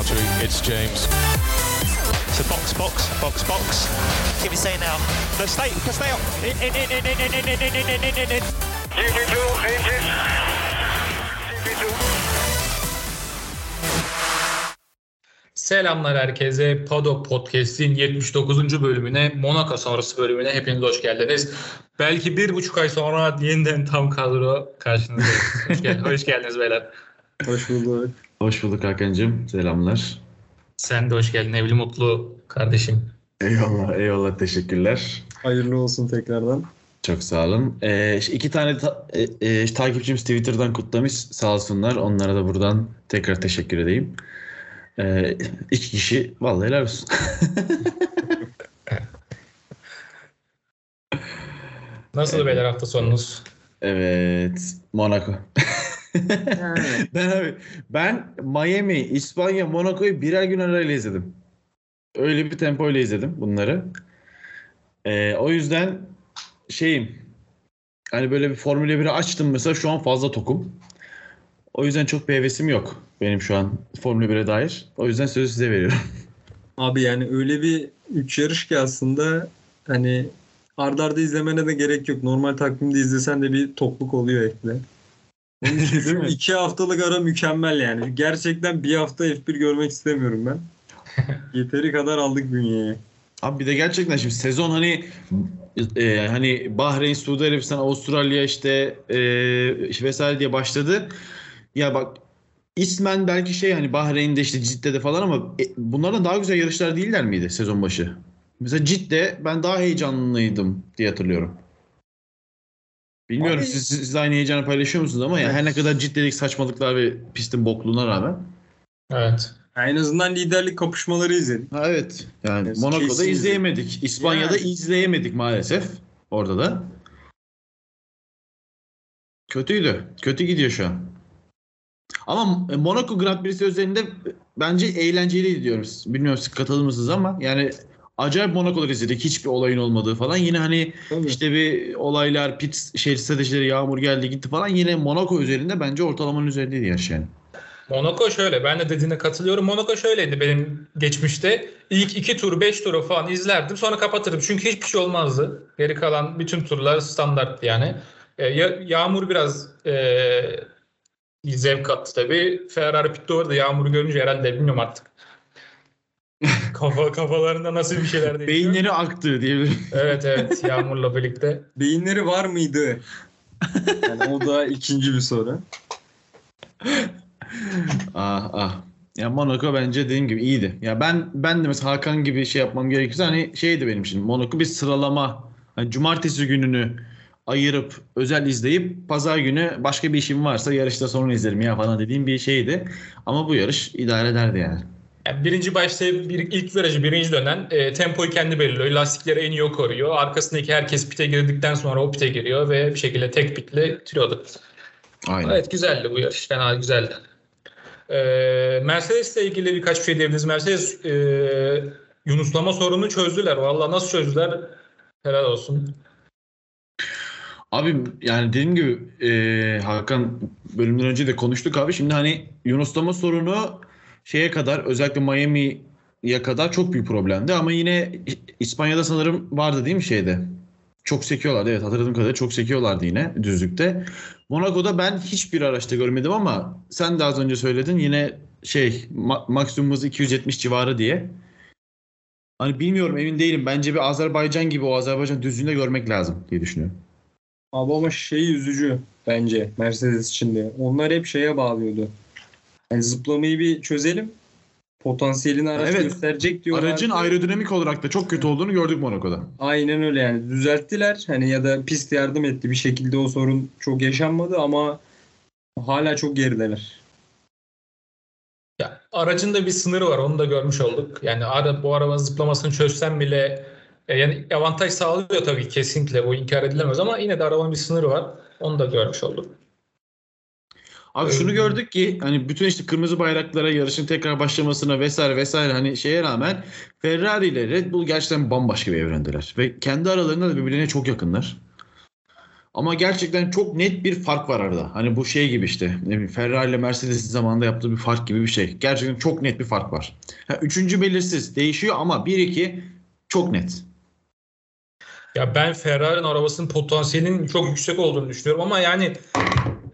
Valtteri. It's James. So box, box, box, box. Give me say now. Let's stay, let's stay up. In, in, in, in, in, in, in, in, in, in, in, in. GP2 engine. GP2. Selamlar herkese. Paddock Podcast'in 79. bölümüne, Monaco sonrası bölümüne hepiniz hoş geldiniz. Belki bir buçuk ay sonra yeniden tam kadro karşınızdayız. Hoş, gel hoş geldiniz beyler. Hoş bulduk. Hoş bulduk Hakan'cığım. Selamlar. Sen de hoş geldin Evli Mutlu kardeşim. Eyvallah, eyvallah. Teşekkürler. Hayırlı olsun tekrardan. Çok sağ olun. Ee, iki tane ta- e, e, takipçimiz Twitter'dan kutlamış. Sağ olsunlar. Onlara da buradan tekrar teşekkür edeyim. Ee, iki kişi. Vallahi helal olsun. Nasıl beyler hafta sonunuz? evet. Monaco. ben abi ben Miami, İspanya, Monaco'yu birer gün arayla izledim. Öyle bir tempoyla izledim bunları. Ee, o yüzden şeyim hani böyle bir Formula 1'i açtım mesela şu an fazla tokum. O yüzden çok bir hevesim yok benim şu an Formula 1'e dair. O yüzden sözü size veriyorum. Abi yani öyle bir üç yarış ki aslında hani ardarda arda izlemene de gerek yok. Normal takvimde izlesen de bir topluk oluyor ekle. Değil mi? iki haftalık ara mükemmel yani. Gerçekten bir hafta F1 görmek istemiyorum ben. Yeteri kadar aldık bünyeye. Abi bir de gerçekten şimdi sezon hani e, hani Bahreyn, Suudi Arabistan, Avustralya işte e, vesaire diye başladı. Ya bak ismen belki şey hani Bahreyn'de işte Cidde'de falan ama e, bunlardan daha güzel yarışlar değiller miydi sezon başı? Mesela Cidde ben daha heyecanlıydım diye hatırlıyorum. Bilmiyorum Abi- siz, siz de aynı heyecanı paylaşıyor musunuz ama ya her ne kadar Cidde'deki saçmalıklar ve pistin bokluğuna rağmen. Evet. En azından liderlik kapışmaları izledik. Ha, evet. Yani Evet, Monaco'da izleyemedik. İspanya'da Yani. izleyemedik maalesef. Orada da. Kötüydü. Kötü gidiyor şu an. Ama Monaco Grand Prix'si üzerinde bence eğlenceliydi diyorum. Bilmiyorum siz katılır mısınız ama yani acayip Monaco'lar izledik. Hiçbir olayın olmadığı falan. Yine hani Tabii. işte bir olaylar, pit şey stratejileri, yağmur geldi gitti falan. Yine Monaco üzerinde bence ortalamanın üzerindeydi yarış yani. Monaco şöyle, ben de dediğine katılıyorum. Monaco şöyleydi benim geçmişte. İlk iki tur, beş turu falan izlerdim. Sonra kapatırdım. Çünkü hiçbir şey olmazdı. Geri kalan bütün turlar standart yani. E, ya- yağmur biraz e, zevk kattı tabii. Ferrari pitte orada yağmuru görünce herhalde bilmiyorum artık. Kafa kafalarında nasıl bir şeyler değişiyor. Beyinleri aktı diyebilirim. Evet evet yağmurla birlikte. Beyinleri var mıydı? Yani o da ikinci bir soru. Ah ah. Ya Monaco bence dediğim gibi iyiydi. Ya ben ben de mesela Hakan gibi şey yapmam gerekirse hani şeydi benim için. Monaco bir sıralama. Hani cumartesi gününü ayırıp özel izleyip pazar günü başka bir işim varsa yarışta sonra izlerim ya falan dediğim bir şeydi. Ama bu yarış idare ederdi yani. Yani birinci başta bir, ilk virajı birinci dönen e, tempoyu kendi belirliyor. Lastikleri en iyi o koruyor. Arkasındaki herkes pite girdikten sonra o pite giriyor ve bir şekilde tek pitle bitiriyordu. Aynen. Evet güzeldi bu yarış. Fena güzeldi. Ee, Mercedes ile ilgili birkaç bir şey diyebiliriz. Mercedes e, Yunuslama sorunu çözdüler. Valla nasıl çözdüler? Helal olsun. Abi yani dediğim gibi e, Hakan bölümden önce de konuştuk abi. Şimdi hani Yunuslama sorunu şeye kadar özellikle Miami'ye kadar çok büyük problemdi. Ama yine İspanya'da sanırım vardı değil mi şeyde? Çok sekiyorlardı evet hatırladığım kadarıyla çok sekiyorlardı yine düzlükte. Monaco'da ben hiçbir araçta görmedim ama sen de az önce söyledin yine şey ma- maksimum hızı 270 civarı diye. Hani bilmiyorum emin değilim. Bence bir Azerbaycan gibi o Azerbaycan düzlüğünde görmek lazım diye düşünüyorum. Abi ama şey üzücü bence Mercedes için de. Onlar hep şeye bağlıyordu. Yani zıplamayı bir çözelim. Potansiyelini araç Evet. gösterecek diyorlar. Aracın aerodinamik olarak da çok kötü olduğunu gördük Monaco'da. Aynen öyle yani. Düzelttiler. Hani ya da pist yardım etti. Bir şekilde o sorun çok yaşanmadı ama hala çok gerideler. Ya, aracın da bir sınırı var. Onu da görmüş olduk. Yani ara, bu arabanın zıplamasını çözsem bile e, yani avantaj sağlıyor tabii kesinlikle. Bu inkar edilemez ama yine de arabanın bir sınırı var. Onu da görmüş olduk. Abi şunu gördük ki hani bütün işte kırmızı bayraklara yarışın tekrar başlamasına vesaire vesaire hani şeye rağmen Ferrari ile Red Bull gerçekten bambaşka bir evrendeler. Ve kendi aralarında da birbirlerine çok yakınlar. Ama gerçekten çok net bir fark var arada. Hani bu şey gibi işte. Ne bileyim Ferrari ile Mercedes'in zamanında yaptığı bir fark gibi bir şey. Gerçekten çok net bir fark var. Ha, üçüncü belirsiz değişiyor ama 1-2 çok net. Ya ben Ferrari'nin arabasının potansiyelinin çok yüksek olduğunu düşünüyorum ama yani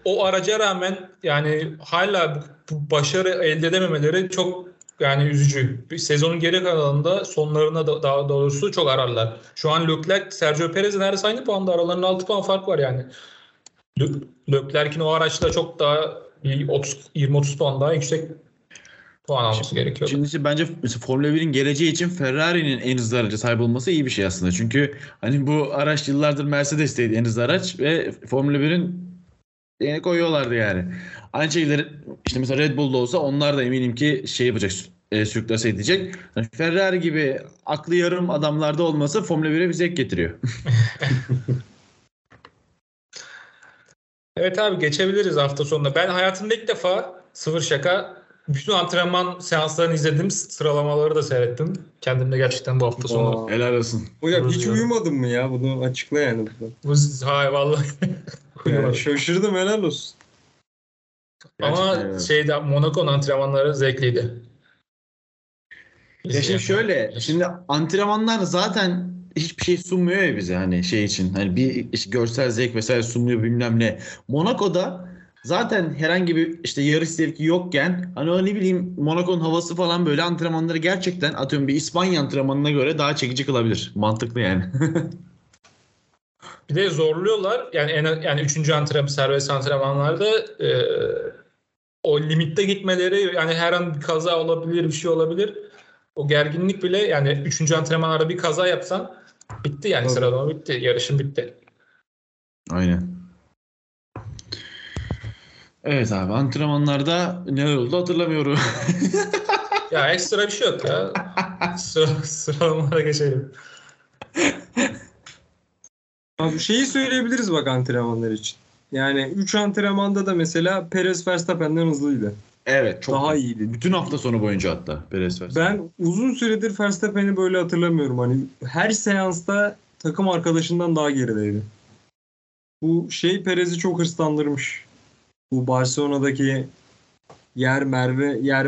o araca rağmen yani hala bu, başarı elde edememeleri çok yani üzücü. Bir sezonun geri kalanında sonlarına da, daha doğrusu çok ararlar. Şu an Leclerc, Sergio Perez'in neredeyse aynı puanda. Aralarında 6 puan fark var yani. Le- Leclerc'in o araçla çok daha 30 20-30 puan daha yüksek puan alması gerekiyor. Şimdi işte bence mesela Formula 1'in geleceği için Ferrari'nin en hızlı araca sahip olması iyi bir şey aslında. Çünkü hani bu araç yıllardır Mercedes'teydi en hızlı araç ve Formula 1'in yeni koyuyorlardı yani. Aynı şekilde işte mesela Red Bull'da olsa onlar da eminim ki şey yapacak e, sürklase edecek. Ferrari gibi aklı yarım adamlarda olması Formula 1'e bir zevk getiriyor. Evet abi geçebiliriz hafta sonunda. Ben hayatımda ilk defa sıfır şaka bütün antrenman seanslarını izledim. Sıralamaları da seyrettim. Kendimde gerçekten bu hafta sonu. Helal olsun. Hocam hiç uyumadın mı ya? Bunu açıkla yani. Bu hay vallahi. Yani şaşırdım helal olsun. Ama Gerçekten evet. şeyde Monaco'nun antrenmanları zevkliydi. Ya şimdi şöyle, şimdi antrenmanlar zaten hiçbir şey sunmuyor ya bize hani şey için. Hani bir işte görsel zevk vesaire sunmuyor bilmem ne. Monaco'da zaten herhangi bir işte yarış zevki yokken hani o ne bileyim Monaco'nun havası falan böyle antrenmanları gerçekten atıyorum bir İspanya antrenmanına göre daha çekici kılabilir. Mantıklı yani. Bir de zorluyorlar. Yani en, yani 3. antrenman serbest antrenmanlarda e, o limitte gitmeleri yani her an bir kaza olabilir, bir şey olabilir. O gerginlik bile yani 3. antrenmanlarda bir kaza yapsan bitti yani Tabii. sıralama bitti. Yarışın bitti. Aynen. Evet abi antrenmanlarda neler oldu hatırlamıyorum. Ya ekstra bir şey yok ya. Sıra, sıralamalara geçelim. Abi şeyi söyleyebiliriz bak antrenmanlar için. Yani 3 antrenmanda da mesela Perez Verstappen'den hızlıydı. evet çok Daha iyiydi. Bütün hafta sonu boyunca hatta Perez Verstappen. Ben uzun süredir Verstappen'i böyle hatırlamıyorum. Hani her seansta takım arkadaşından daha gerideydi. Bu şey Perez'i çok hırslandırmış. Bu Barcelona'daki yer merve yer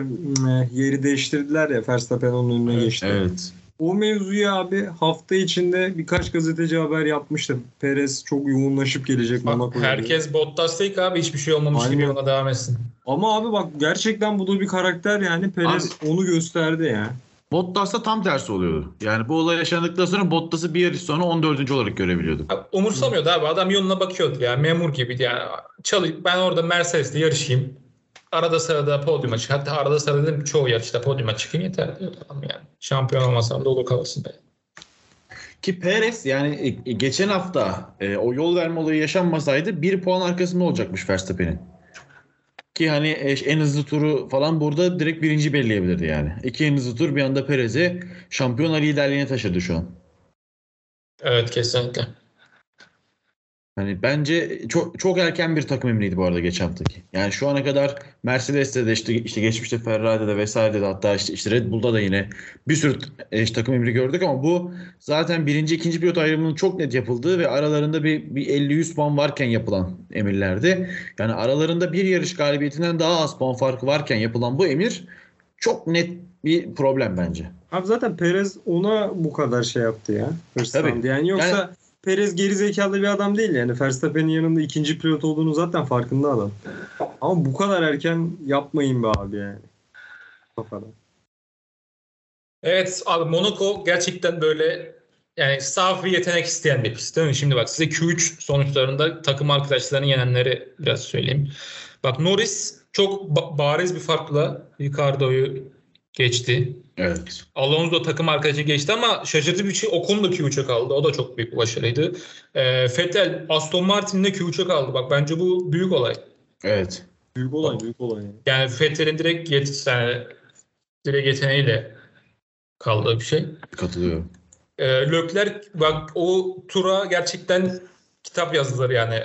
yeri değiştirdiler ya Verstappen onun önüne Evet, geçti. Evet. O mevzuyu abi hafta içinde birkaç gazeteci haber yapmıştı. Perez çok yoğunlaşıp gelecek Bak, Monaco'ya. herkes Bottas değil ki abi hiçbir şey olmamış Aynen. gibi ona devam etsin. Ama abi bak gerçekten bu da bir karakter yani Perez onu gösterdi ya. Bottas'ta tam tersi oluyordu. Yani bu olay yaşandıktan sonra Bottas'ı bir yarış sonra 14. olarak görebiliyorduk. Abi, umursamıyordu abi. Adam yoluna bakıyordu ya. Memur gibiydi yani. Çalı, ben orada Mercedes'te yarışayım. Arada sırada podyuma çık. Hatta arada sırada dedim çoğu yarışta podyuma çıkayım yeter diyordu adam yani. Şampiyon olmasam da olur kalsın be. Ki Perez yani e, geçen hafta e, o yol verme olayı yaşanmasaydı bir puan arkasında olacakmış Verstappen'in. Ki hani e, en hızlı turu falan burada direkt birinci belirleyebilirdi yani. İki en hızlı tur bir anda Perez'i şampiyona liderliğine taşıdı şu an. Evet kesinlikle. Hani bence çok çok erken bir takım emriydi bu arada geçen haftaki. Yani şu ana kadar Mercedes'te de işte, işte geçmişte Ferrari'de de vesairede de hatta işte, işte Red Bull'da da yine bir sürü e, işte takım emri gördük ama bu zaten birinci ikinci pilot ayrımının çok net yapıldığı ve aralarında bir, bir 50-100 puan varken yapılan emirlerdi. Yani aralarında bir yarış galibiyetinden daha az puan farkı varken yapılan bu emir çok net bir problem bence. Abi zaten Perez ona bu kadar şey yaptı ya. Hırslandı. Tabii. Yani yoksa Yani- Perez geri zekalı bir adam değil yani. Verstappen'in yanında ikinci pilot olduğunu zaten farkında adam. Ama bu kadar erken yapmayın be abi yani. Kafadan. Evet abi Monaco gerçekten böyle yani saf bir yetenek isteyen bir pist değil mi? Şimdi bak size Q3 sonuçlarında takım arkadaşlarını yenenleri biraz söyleyeyim. Bak Norris çok ba- bariz bir farkla Ricardo'yu geçti. Evet. Alonso takım arkadaşı geçti ama şaşırtıcı bir şey Ocon da Q3'e kaldı. O da çok büyük bir başarıydı. Ee, Vettel Aston Martin'le Q3'e kaldı. Bak bence bu büyük olay. Evet. Büyük olay büyük olay. Yani. Yani Vettel'in direkt yet yani direkt yeteneğiyle kaldığı bir şey. Katılıyorum. Ee, Leclerc bak o tura gerçekten kitap yazdılar yani.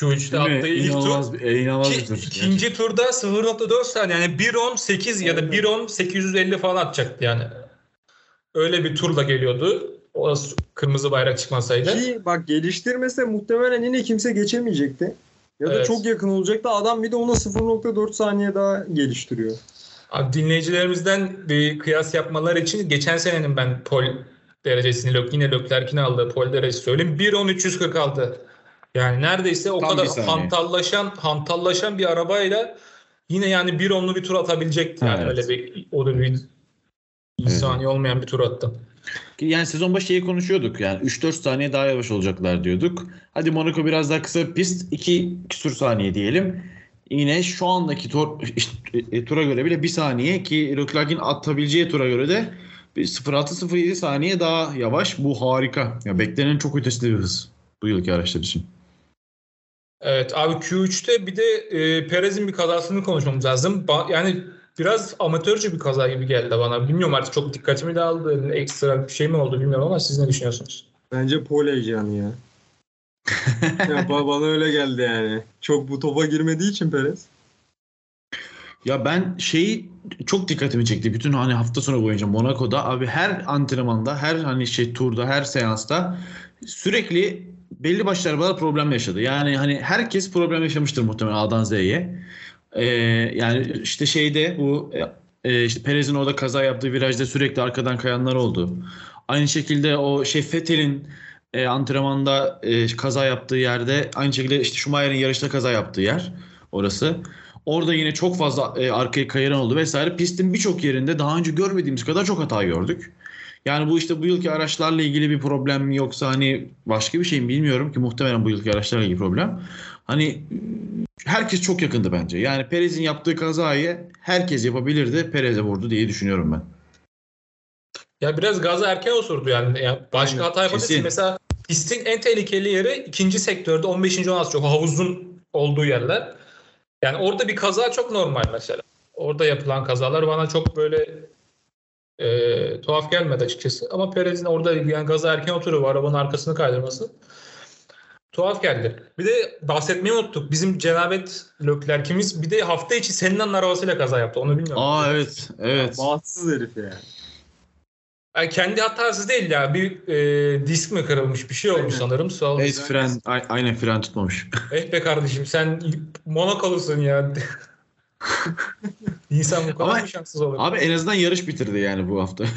Q3'te Değil mi? attığı ilk tur. İnanılmaz bir, e, inanılmaz Ki, bir tur. ikinci turda 0.4 saniye yani 1.10.8 ya da 1.10.850 falan atacaktı yani. Öyle bir turla geliyordu. O kırmızı bayrak çıkmasaydı. Ki bak geliştirmese muhtemelen yine kimse geçemeyecekti. Ya da Evet. çok yakın olacaktı. Adam bir de ona 0.4 saniye daha geliştiriyor. Abi dinleyicilerimizden bir kıyas yapmalar için geçen senenin ben pol derecesini Lök, yine Leclerc'in aldığı pol derecesi söyleyeyim. 1.1346. Yani neredeyse o Tam kadar bir hantallaşan hantallaşan bir arabayla yine yani 1.10'lu bir tur atabilecekti. Yani Evet. öyle bir o da bir bir saniye olmayan bir tur attı. Yani sezon başı şeyi konuşuyorduk. Yani 3-4 saniye daha yavaş olacaklar diyorduk. Hadi Monaco biraz daha kısa bir pist. 2 küsur saniye diyelim. Yine şu andaki tur, işte, tura göre bile bir saniye ki Leclerc'in atabileceği tura göre de bir 0.6-0.7 saniye daha yavaş. Bu harika. Ya beklenen çok ötesinde bir hız bu yılki araçlar için. Evet abi Q3'te bir de e, Perez'in bir kazasını konuşmamız lazım. Ba- yani biraz amatörce bir kaza gibi geldi bana. Bilmiyorum artık çok dikkatimi de aldı. Ekstra bir şey mi oldu bilmiyorum ama siz ne düşünüyorsunuz? Bence pol heyecanı ya. ya ba- bana öyle geldi yani. Çok bu topa girmediği için Perez. Ya ben şeyi çok dikkatimi çekti. Bütün hani hafta sonu boyunca Monaco'da abi her antrenmanda, her hani şey turda, her seansta sürekli belli başlı arabalar problem yaşadı. Yani hani herkes problem yaşamıştır muhtemelen A'dan Z'ye. Ee, yani işte şeyde bu e, işte Perez'in orada kaza yaptığı virajda sürekli arkadan kayanlar oldu. Aynı şekilde o şey Fethel'in e, antrenmanda e, kaza yaptığı yerde aynı şekilde işte Schumacher'in yarışta kaza yaptığı yer orası. Orada yine çok fazla e, arkaya kayaran oldu vesaire. Pistin birçok yerinde daha önce görmediğimiz kadar çok hata gördük. Yani bu işte bu yılki araçlarla ilgili bir problem mi yoksa hani başka bir şey mi bilmiyorum ki muhtemelen bu yılki araçlarla ilgili problem. Hani herkes çok yakındı bence. Yani Perez'in yaptığı kazayı herkes yapabilirdi. Perez'e vurdu diye düşünüyorum ben. Ya biraz gaza erken osurdu yani. yani başka hata yapabilirsin. Mesela pistin en tehlikeli yeri ikinci sektörde 15. 16 çok havuzun olduğu yerler. Yani orada bir kaza çok normal mesela. Orada yapılan kazalar bana çok böyle e, tuhaf gelmedi açıkçası. Ama Perez'in orada yani gaza erken oturuyor. Arabanın arkasını kaydırması tuhaf geldi. Bir de bahsetmeyi unuttuk. Bizim Cenabet Leclerc'imiz bir de hafta içi Senna'nın arabasıyla kaza yaptı. Onu bilmiyorum. Aa evet. Evet. Bahtsız herif yani. Yani kendi hatası değil ya. Bir e, disk mi kırılmış bir şey olmuş Aynen. sanırım. Sağ ol. Evet fren a- aynen fren tutmamış. Eh be kardeşim sen Monakolusun ya. İnsan bu kadar Ama- mı şanssız olur? Abi en azından yarış bitirdi yani bu hafta.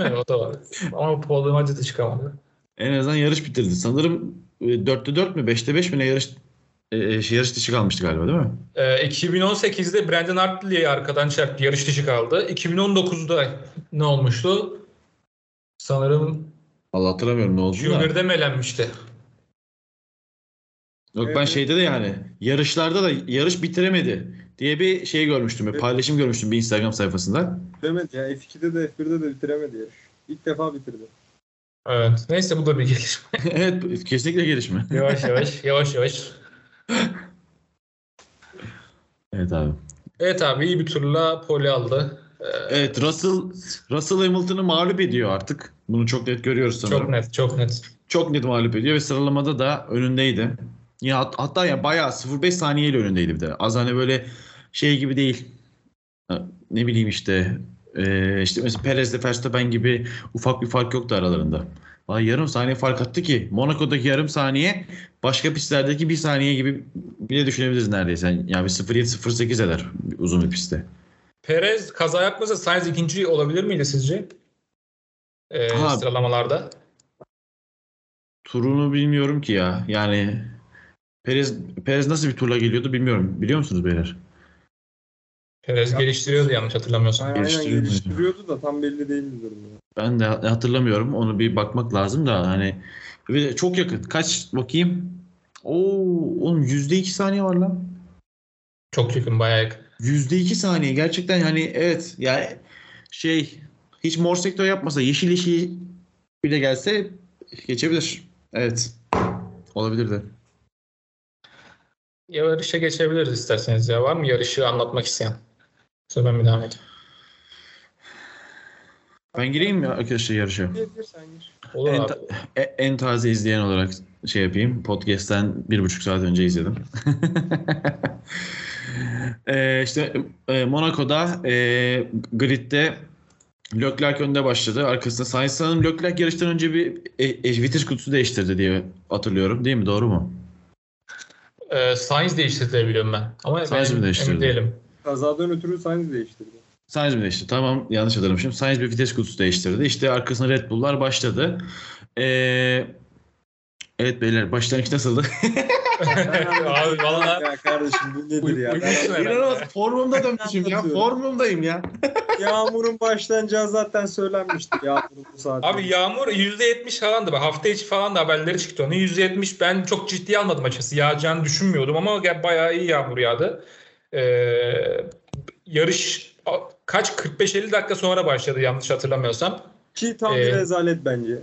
Evet, o da var. Ama Paul da çıkamadı. en azından yarış bitirdi. Sanırım e, 4'te 4 mü 5'te 5 mi ne yarış e, şey, yarış dışı kalmıştı galiba değil mi? Ee, 2018'de Brandon Hartley'i arkadan çarptı. Yarış dışı kaldı. 2019'da ne olmuştu? Sanırım Allah hatırlamıyorum ne oldu da. Junior'da mı elenmişti? Yok ben şeyde de yani yarışlarda da yarış bitiremedi diye bir şey görmüştüm. Bir Evet. paylaşım görmüştüm bir Instagram sayfasında. Bitiremedi ya. F2'de de F1'de de bitiremedi yarış. İlk defa bitirdi. Evet. Neyse bu da bir gelişme. evet kesinlikle gelişme. yavaş yavaş, yavaş yavaş. evet abi. Evet abi iyi bir turla pole aldı. Ee, Evet Russell Russell Hamilton'ı mağlup ediyor artık. Bunu çok net görüyoruz sanırım. çok net, çok net. Çok net mağlup ediyor ve sıralamada da önündeydi. Ya hat- hatta ya bayağı 0.5 saniyeyle önündeydi bir de. Az hani böyle şey gibi değil. Ne bileyim işte e, işte mesela Perez'le Verstappen gibi ufak bir fark yoktu aralarında. Vay yarım saniye fark attı ki Monaco'daki yarım saniye başka pistlerdeki bir saniye gibi bile düşünebiliriz neredeyse. Yani bir 0.7 0.8 eder uzun bir pistte. Perez kaza yapmasa Sainz ikinci olabilir miydi sizce? Ee, Ha. sıralamalarda. Turunu bilmiyorum ki ya. Yani Perez Perez nasıl bir turla geliyordu bilmiyorum. Biliyor musunuz beyler? Perez Ya- geliştiriyordu yanlış hatırlamıyorsam. Aynen Geliştiriyor muydu? geliştiriyordu da tam belli değildi durum ya. Ben de hatırlamıyorum. Onu bir bakmak lazım da hani çok yakın. Kaç bakayım? Oo, oğlum %2 saniye var lan. Çok yakın bayağı yakın. %2 saniye gerçekten hani evet yani şey hiç mor sektör yapmasa yeşil yeşil bile gelse geçebilir. Evet. Olabilir de. Yarışa geçebiliriz isterseniz ya. Var mı yarışı anlatmak isteyen? Sonra ben bir devam edeyim. Ben gireyim mi arkadaşlar yarışa? Gir gir sen gir. Olur En, abi. ta- e- en taze izleyen olarak şey yapayım. Podcast'ten bir buçuk saat önce izledim. e, işte e, Monaco'da e, gridde Leclerc önde başladı. Arkasında Sainz sanırım Leclerc yarıştan önce bir e, e, vites kutusu değiştirdi diye hatırlıyorum. Değil mi? Doğru mu? Ee, Sainz değiştirdi biliyorum ben. Ama Sainz mi değiştirdi? emin değilim. Kazadan ötürü Sainz değiştirdi. Sainz mi değişti? Tamam yanlış hatırlamışım. Sainz bir vites kutusu değiştirdi. İşte arkasına Red Bull'lar başladı. Ee, evet beyler başlangıç nasıldı? Abi valla Ya kardeşim bu nedir ya? İnanılmaz formumda dönmüşüm ya. Formumdayım ya. Yağmurun başlanacağı zaten söylenmişti. Yağmurun bu saatte. Abi yağmur %70 falandı. Hafta içi falan da haberleri çıktı onun. %70 ben çok ciddiye almadım açıkçası. Yağacağını düşünmüyordum ama gel- bayağı iyi yağmur yağdı. Ee, yarış kaç 45-50 dakika sonra başladı yanlış hatırlamıyorsam. Ki tam Ee, bir rezalet bence.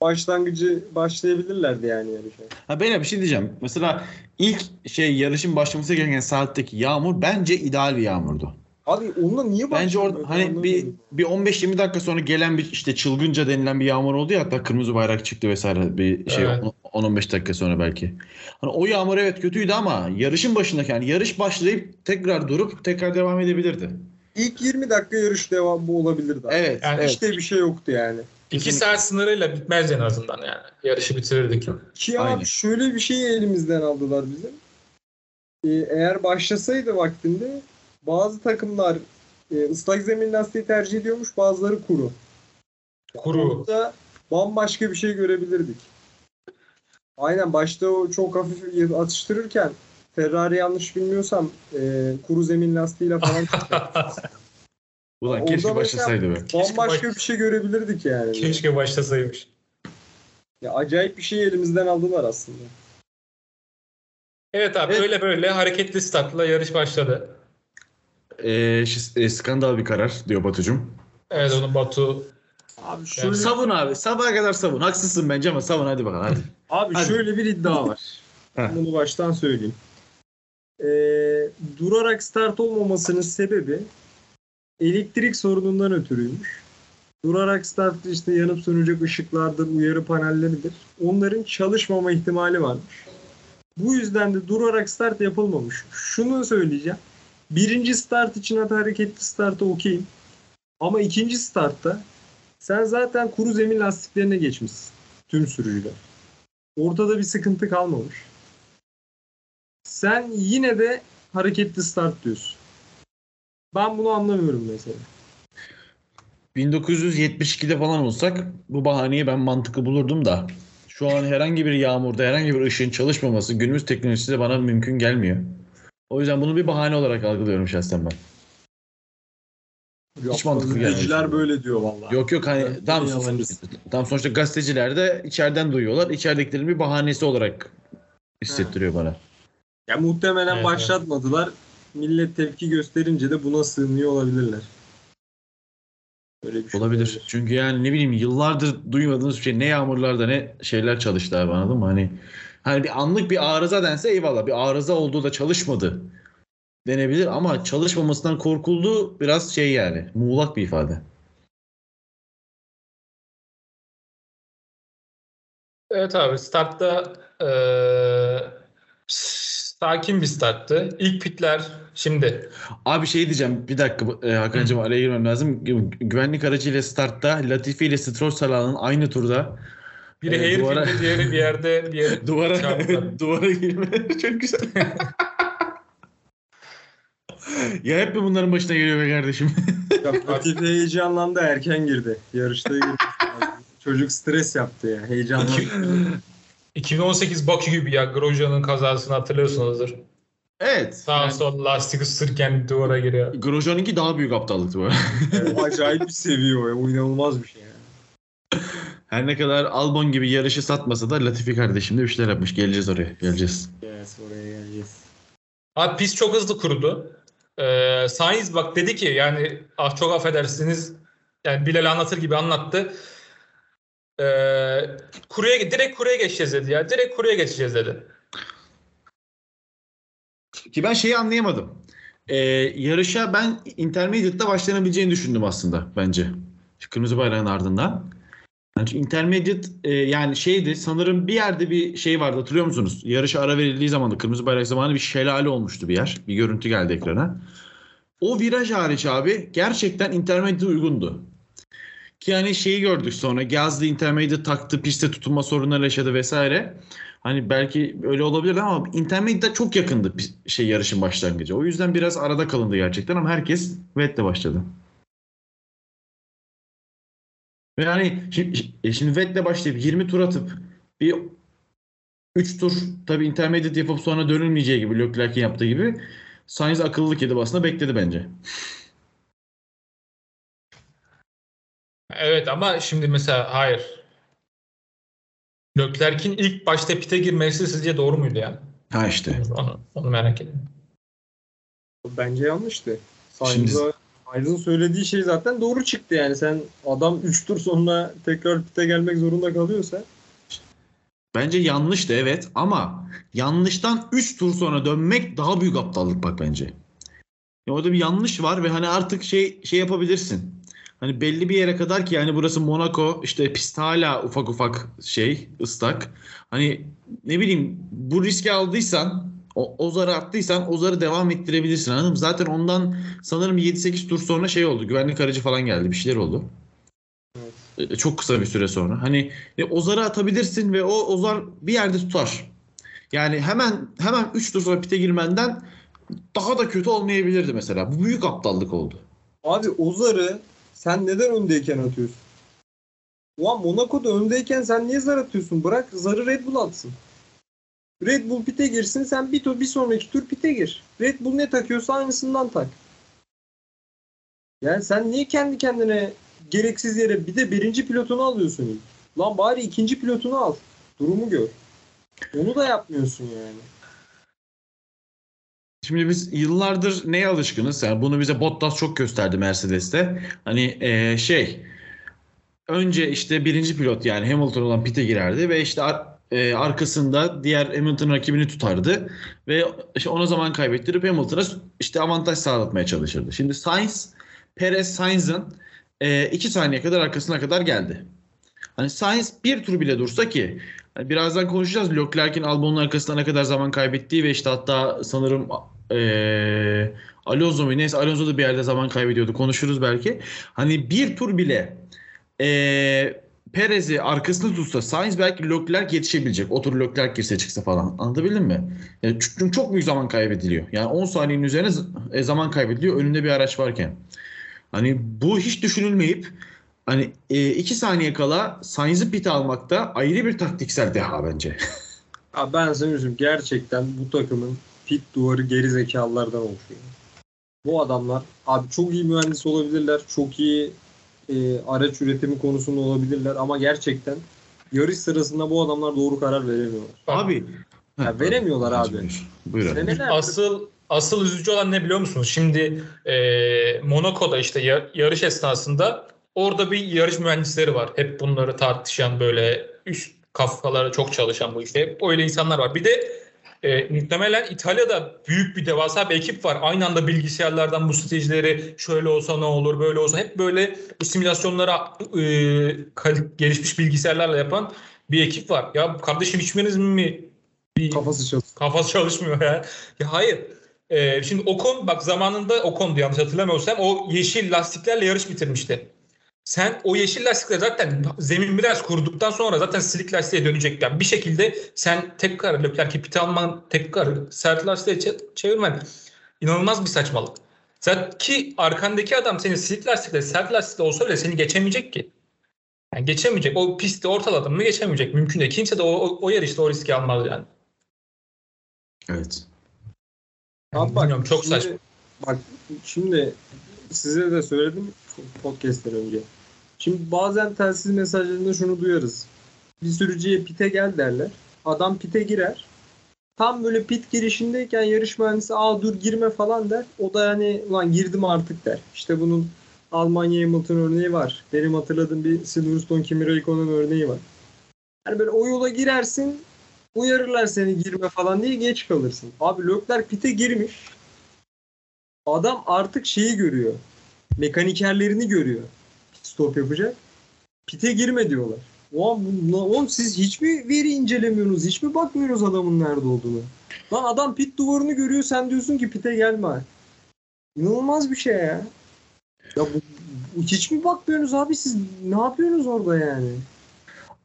Başlangıcı başlayabilirlerdi yani yarışa. Ha beyler bir şey diyeceğim. Mesela ilk şey yarışın başlaması gereken saatteki yağmur bence ideal bir yağmurdu. Abi onunla niye Bence orada hani bir bir 15-20 dakika sonra gelen bir işte çılgınca denilen bir yağmur oldu ya hatta kırmızı bayrak çıktı vesaire bir şey Evet. 10-15 dakika sonra belki. Hani o yağmur evet kötüydü ama yarışın başındaki yani yarış başlayıp tekrar durup tekrar devam edebilirdi. İlk 20 dakika yarış devamı olabilirdi. abi. Evet, Yani evet. İşte bir şey yoktu yani. 2 saat sınırıyla bitmez en azından yani. Yarışı bitirirdik. Ki Aynen. abi şöyle bir şeyi elimizden aldılar bizim. Ee, eğer başlasaydı vaktinde bazı takımlar e, ıslak zemin lastiği tercih ediyormuş bazıları kuru. Kuru. Orada bambaşka bir şey görebilirdik. Aynen başta o çok hafif atıştırırken Ferrari yanlış bilmiyorsam e, kuru zemin lastiğiyle falan çıktı. Ulan Orada keşke başlasaydı be. Bambaşka baş- bir şey görebilirdik yani. Keşke başlasaymış. Ya acayip bir şey elimizden aldılar aslında. Evet abi Evet. böyle böyle hareketli startla yarış başladı. Ee, e, skandal bir karar diyor Batucum. Evet onu Batu Abi şöyle- Savun abi. Sabaha kadar savun. Haksızsın bence ama savun hadi bakalım hadi. Abi Hadi. şöyle bir iddia var. Bunu baştan söyleyeyim. Ee, durarak start olmamasının sebebi elektrik sorunundan ötürüymüş. Durarak start işte yanıp sönecek ışıklardır, uyarı panelleridir. Onların çalışmama ihtimali varmış. Bu yüzden de durarak start yapılmamış. Şunu söyleyeceğim. Birinci start için hata hareketli startı okeyim. Ama ikinci startta sen zaten kuru zemin lastiklerine geçmişsin. Tüm sürücüler. Ortada bir sıkıntı kalmamış. Sen yine de hareketli start diyorsun. Ben bunu anlamıyorum mesela. 1972'de falan olsak bu bahaneyi ben mantıklı bulurdum da şu an herhangi bir yağmurda herhangi bir ışığın çalışmaması günümüz teknolojisiyle bana mümkün gelmiyor. O yüzden bunu bir bahane olarak algılıyorum şahsen ben. Hiç mantıklı gelmiyor. Gazeteciler böyle diyor vallahi. Yok yok hani Evet, tam, yalancısın. tam sonuçta gazeteciler de içeriden duyuyorlar. İçeridekilerin bir bahanesi olarak hissettiriyor bana. Ya muhtemelen Evet, başlatmadılar. Millet tepki gösterince de buna sığınıyor olabilirler. Böyle bir şey Olabilir. Çünkü yani ne bileyim yıllardır duymadığımız bir şey ne yağmurlarda ne şeyler çalıştı abi anladın mı? Hani hani bir anlık bir arıza dense eyvallah bir arıza olduğu da çalışmadı denebilir ama çalışmamasından korkulduğu biraz şey yani muğlak bir ifade. Evet abi startta eee, sakin bir starttı. İlk pitler şimdi. Abi şey diyeceğim bir dakika e, Hakan'cığım araya girmem lazım. Gü- Güvenlik aracıyla startta Latifi ile Stroll Salah'ın aynı turda Biri Evet, duvara- Hairfield'de diğeri bir yerde bir yere duvara duvara girmeleri çok güzel. ya hep mi bunların başına geliyor be kardeşim? Latifi heyecanlandı erken girdi. Yarışta girdi. Çocuk stres yaptı ya. Heyecanlandı. 2018 Bakü gibi ya Grosjean'ın kazasını hatırlıyorsunuzdur. evet. Sağ Yani- sol lastik ısırken duvara giriyor. Grosjean'ınki daha büyük aptallıktı bu. o acayip bir seviye o ya. O inanılmaz bir şey ya. Her ne kadar Albon gibi yarışı satmasa da Latifi kardeşim de bir şeyler yapmış. Geleceğiz oraya. Geleceğiz. Yes, oraya geleceğiz. Abi pist çok hızlı kurudu. Ee, Sainz bak dedi ki yani ah çok affedersiniz yani Bilal anlatır gibi anlattı. Ee, kuruya direkt kuruya geçeceğiz dedi ya. Direkt kuruya geçeceğiz dedi. Ki ben şeyi anlayamadım. Ee, yarışa ben Intermediate'da başlanabileceğini düşündüm aslında bence. Kırmızı bayrağın ardından. Yani Intermediate e, yani şeydi sanırım bir yerde bir şey vardı hatırlıyor musunuz? Yarışa ara verildiği zaman da kırmızı bayrak zamanı bir şelale olmuştu bir yer. Bir görüntü geldi ekrana. O viraj hariç abi gerçekten Intermediate uygundu. Ki hani şeyi gördük sonra Gazli Intermediate taktı piste tutunma sorunları yaşadı vesaire. Hani belki öyle olabilir ama Intermediate çok yakındı şey yarışın başlangıcı. O yüzden biraz arada kalındı gerçekten ama herkes Vettel başladı. Ve hani şimdi, şimdi Vettel başlayıp 20 tur atıp bir 3 tur tabii intermediate yapıp sonra dönülmeyeceği gibi Leclerc'in yaptığı gibi Sainz akıllılık edip aslında bekledi bence. Evet ama şimdi mesela hayır. Leclerc'in ilk başta pite girmesi sizce doğru muydu yani? Ha işte. Onu, onu merak ediyorum. Bence yanlıştı. Şimdi- Sainz'a Sainz'ın söylediği şey zaten doğru çıktı yani. Sen adam 3 tur sonra tekrar pite gelmek zorunda kalıyorsa Bence yanlıştı evet ama yanlıştan 3 tur sonra dönmek daha büyük aptallık bak bence. Ya orada bir yanlış var ve hani artık şey şey yapabilirsin. Hani belli bir yere kadar ki yani burası Monaco işte pist hala ufak ufak şey ıslak. Hani ne bileyim bu riski aldıysan o, o zarı attıysan o zarı devam ettirebilirsin anladın mı? Zaten ondan sanırım 7-8 tur sonra şey oldu güvenlik aracı falan geldi bir şeyler oldu. E, Çok kısa bir süre sonra. Hani e, o zarı atabilirsin ve o, o zar bir yerde tutar. Yani hemen hemen 3 tur sonra pite girmenden daha da kötü olmayabilirdi mesela. Bu büyük aptallık oldu. Abi o zarı sen neden öndeyken atıyorsun? Ulan Monaco'da öndeyken sen niye zar atıyorsun? Bırak zarı Red Bull atsın. Red Bull pite girsin sen bir tur bir sonraki tur pite gir. Red Bull ne takıyorsa aynısından tak. Yani sen niye kendi kendine gereksiz yere bir de birinci pilotunu alıyorsun? Lan bari ikinci pilotunu al. Durumu gör. Onu da yapmıyorsun yani. Şimdi biz yıllardır neye alışkınız? Yani bunu bize Bottas çok gösterdi Mercedes'te. Hani e, şey önce işte birinci pilot yani Hamilton olan pite girerdi ve işte e, arkasında diğer Hamilton rakibini tutardı ve işte ona zaman kaybettirip Hamilton'a işte avantaj sağlatmaya çalışırdı. Şimdi Sainz, Perez Sainz'ın e, iki saniye kadar arkasına kadar geldi. Hani Sainz bir tur bile dursa ki hani birazdan konuşacağız Leclerc'in Albon'un arkasında ne kadar zaman kaybettiği ve işte hatta sanırım e, Alonso mu neyse Alonso da bir yerde zaman kaybediyordu konuşuruz belki. Hani bir tur bile e, Perez'i arkasında tutsa Sainz belki Leclerc yetişebilecek. O tur Leclerc girse çıksa falan. Anlatabildim mi? Çünkü çok büyük zaman kaybediliyor. Yani 10 saniyenin üzerine e, zaman kaybediliyor önünde bir araç varken. Hani bu hiç düşünülmeyip hani 2 saniye kala Sainz'i pit almakta ayrı bir taktiksel deha bence. Abi ben sana üzüm gerçekten bu takımın pit duvarı geri zekalılardan oluşuyor. Bu adamlar abi çok iyi mühendis olabilirler. Çok iyi e, araç üretimi konusunda olabilirler ama gerçekten yarış sırasında bu adamlar doğru karar veremiyorlar. Abi. Ya veremiyorlar abi. Buyur. Abi. Asıl asıl üzücü olan ne biliyor musunuz? Şimdi e, Monaco'da işte ya- yarış esnasında orada bir yarış mühendisleri var. Hep bunları tartışan böyle üst kafaları çok çalışan bu işte. Hep öyle insanlar var. Bir de e, muhtemelen İtalya'da büyük bir devasa bir ekip var. Aynı anda bilgisayarlardan bu stratejileri şöyle olsa ne olur böyle olsa hep böyle bu simülasyonları e, gelişmiş bilgisayarlarla yapan bir ekip var. Ya kardeşim hiçbiriniz mi bir kafası çalışıyor. Kafası çalışmıyor ya. Ya hayır. Ee, şimdi Ocon bak zamanında Ocon'du yanlış hatırlamıyorsam o yeşil lastiklerle yarış bitirmişti. Sen o yeşil lastikler zaten zemin biraz kuruduktan sonra zaten silik lastiğe dönecek. Yani bir şekilde sen tekrar Leclerc'i pit alman, tekrar sert lastiğe çe- çevirmen inanılmaz bir saçmalık. Zaten ki arkandaki adam senin silik lastikle sert lastikle olsa bile seni geçemeyecek ki. Yani geçemeyecek. O pisti ortaladım mı geçemeyecek. Mümkün değil. Kimse de o, o, o yarışta o riski almaz yani. Evet. Abi bak, Bilmiyorum, çok şimdi- saçma. Bak şimdi size de söyledim podcast'ten önce. Şimdi bazen telsiz mesajlarında şunu duyarız. Bir sürücüye pite gel derler. Adam pite girer. Tam böyle pit girişindeyken yarış mühendisi aa dur girme falan der. O da hani ulan girdim artık der. İşte bunun Almanya Hamilton örneği var. Benim hatırladığım bir Silverstone Kimi Räikkönen örneği var. Yani böyle o yola girersin uyarırlar seni girme falan diye geç kalırsın. Abi Leclerc pite girmiş. Adam artık şeyi görüyor. Mekanikerlerini görüyor. Pit stop yapacak. Pite girme diyorlar. Lan oğlum siz hiç mi veri incelemiyorsunuz? Hiç mi bakmıyorsunuz adamın nerede olduğunu? Lan adam pit duvarını görüyor sen diyorsun ki pite gelme. İnanılmaz bir şey ya. Ya bu, hiç mi bakmıyorsunuz abi siz ne yapıyorsunuz orada yani?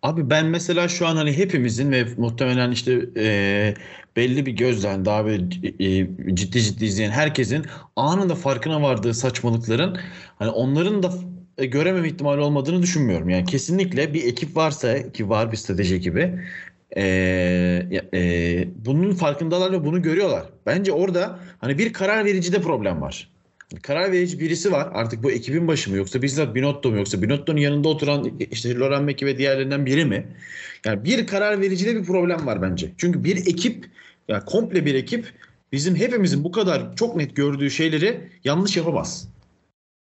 Abi ben mesela şu an hani hepimizin ve muhtemelen işte e, belli bir gözden daha böyle e, ciddi ciddi izleyen herkesin anında farkına vardığı saçmalıkların hani onların da e, görememe ihtimali olmadığını düşünmüyorum. Yani kesinlikle bir ekip varsa ki var bir strateji ekibi e, e, bunun farkındalar ve bunu görüyorlar. Bence orada hani bir karar vericide problem var. Karar verici birisi var. Artık bu ekibin başı mı yoksa bizzat Binotto mu yoksa Binotto'nun yanında oturan işte Loren Meki ve diğerlerinden biri mi? Yani bir karar vericide bir problem var bence. Çünkü bir ekip yani komple bir ekip bizim hepimizin bu kadar çok net gördüğü şeyleri yanlış yapamaz.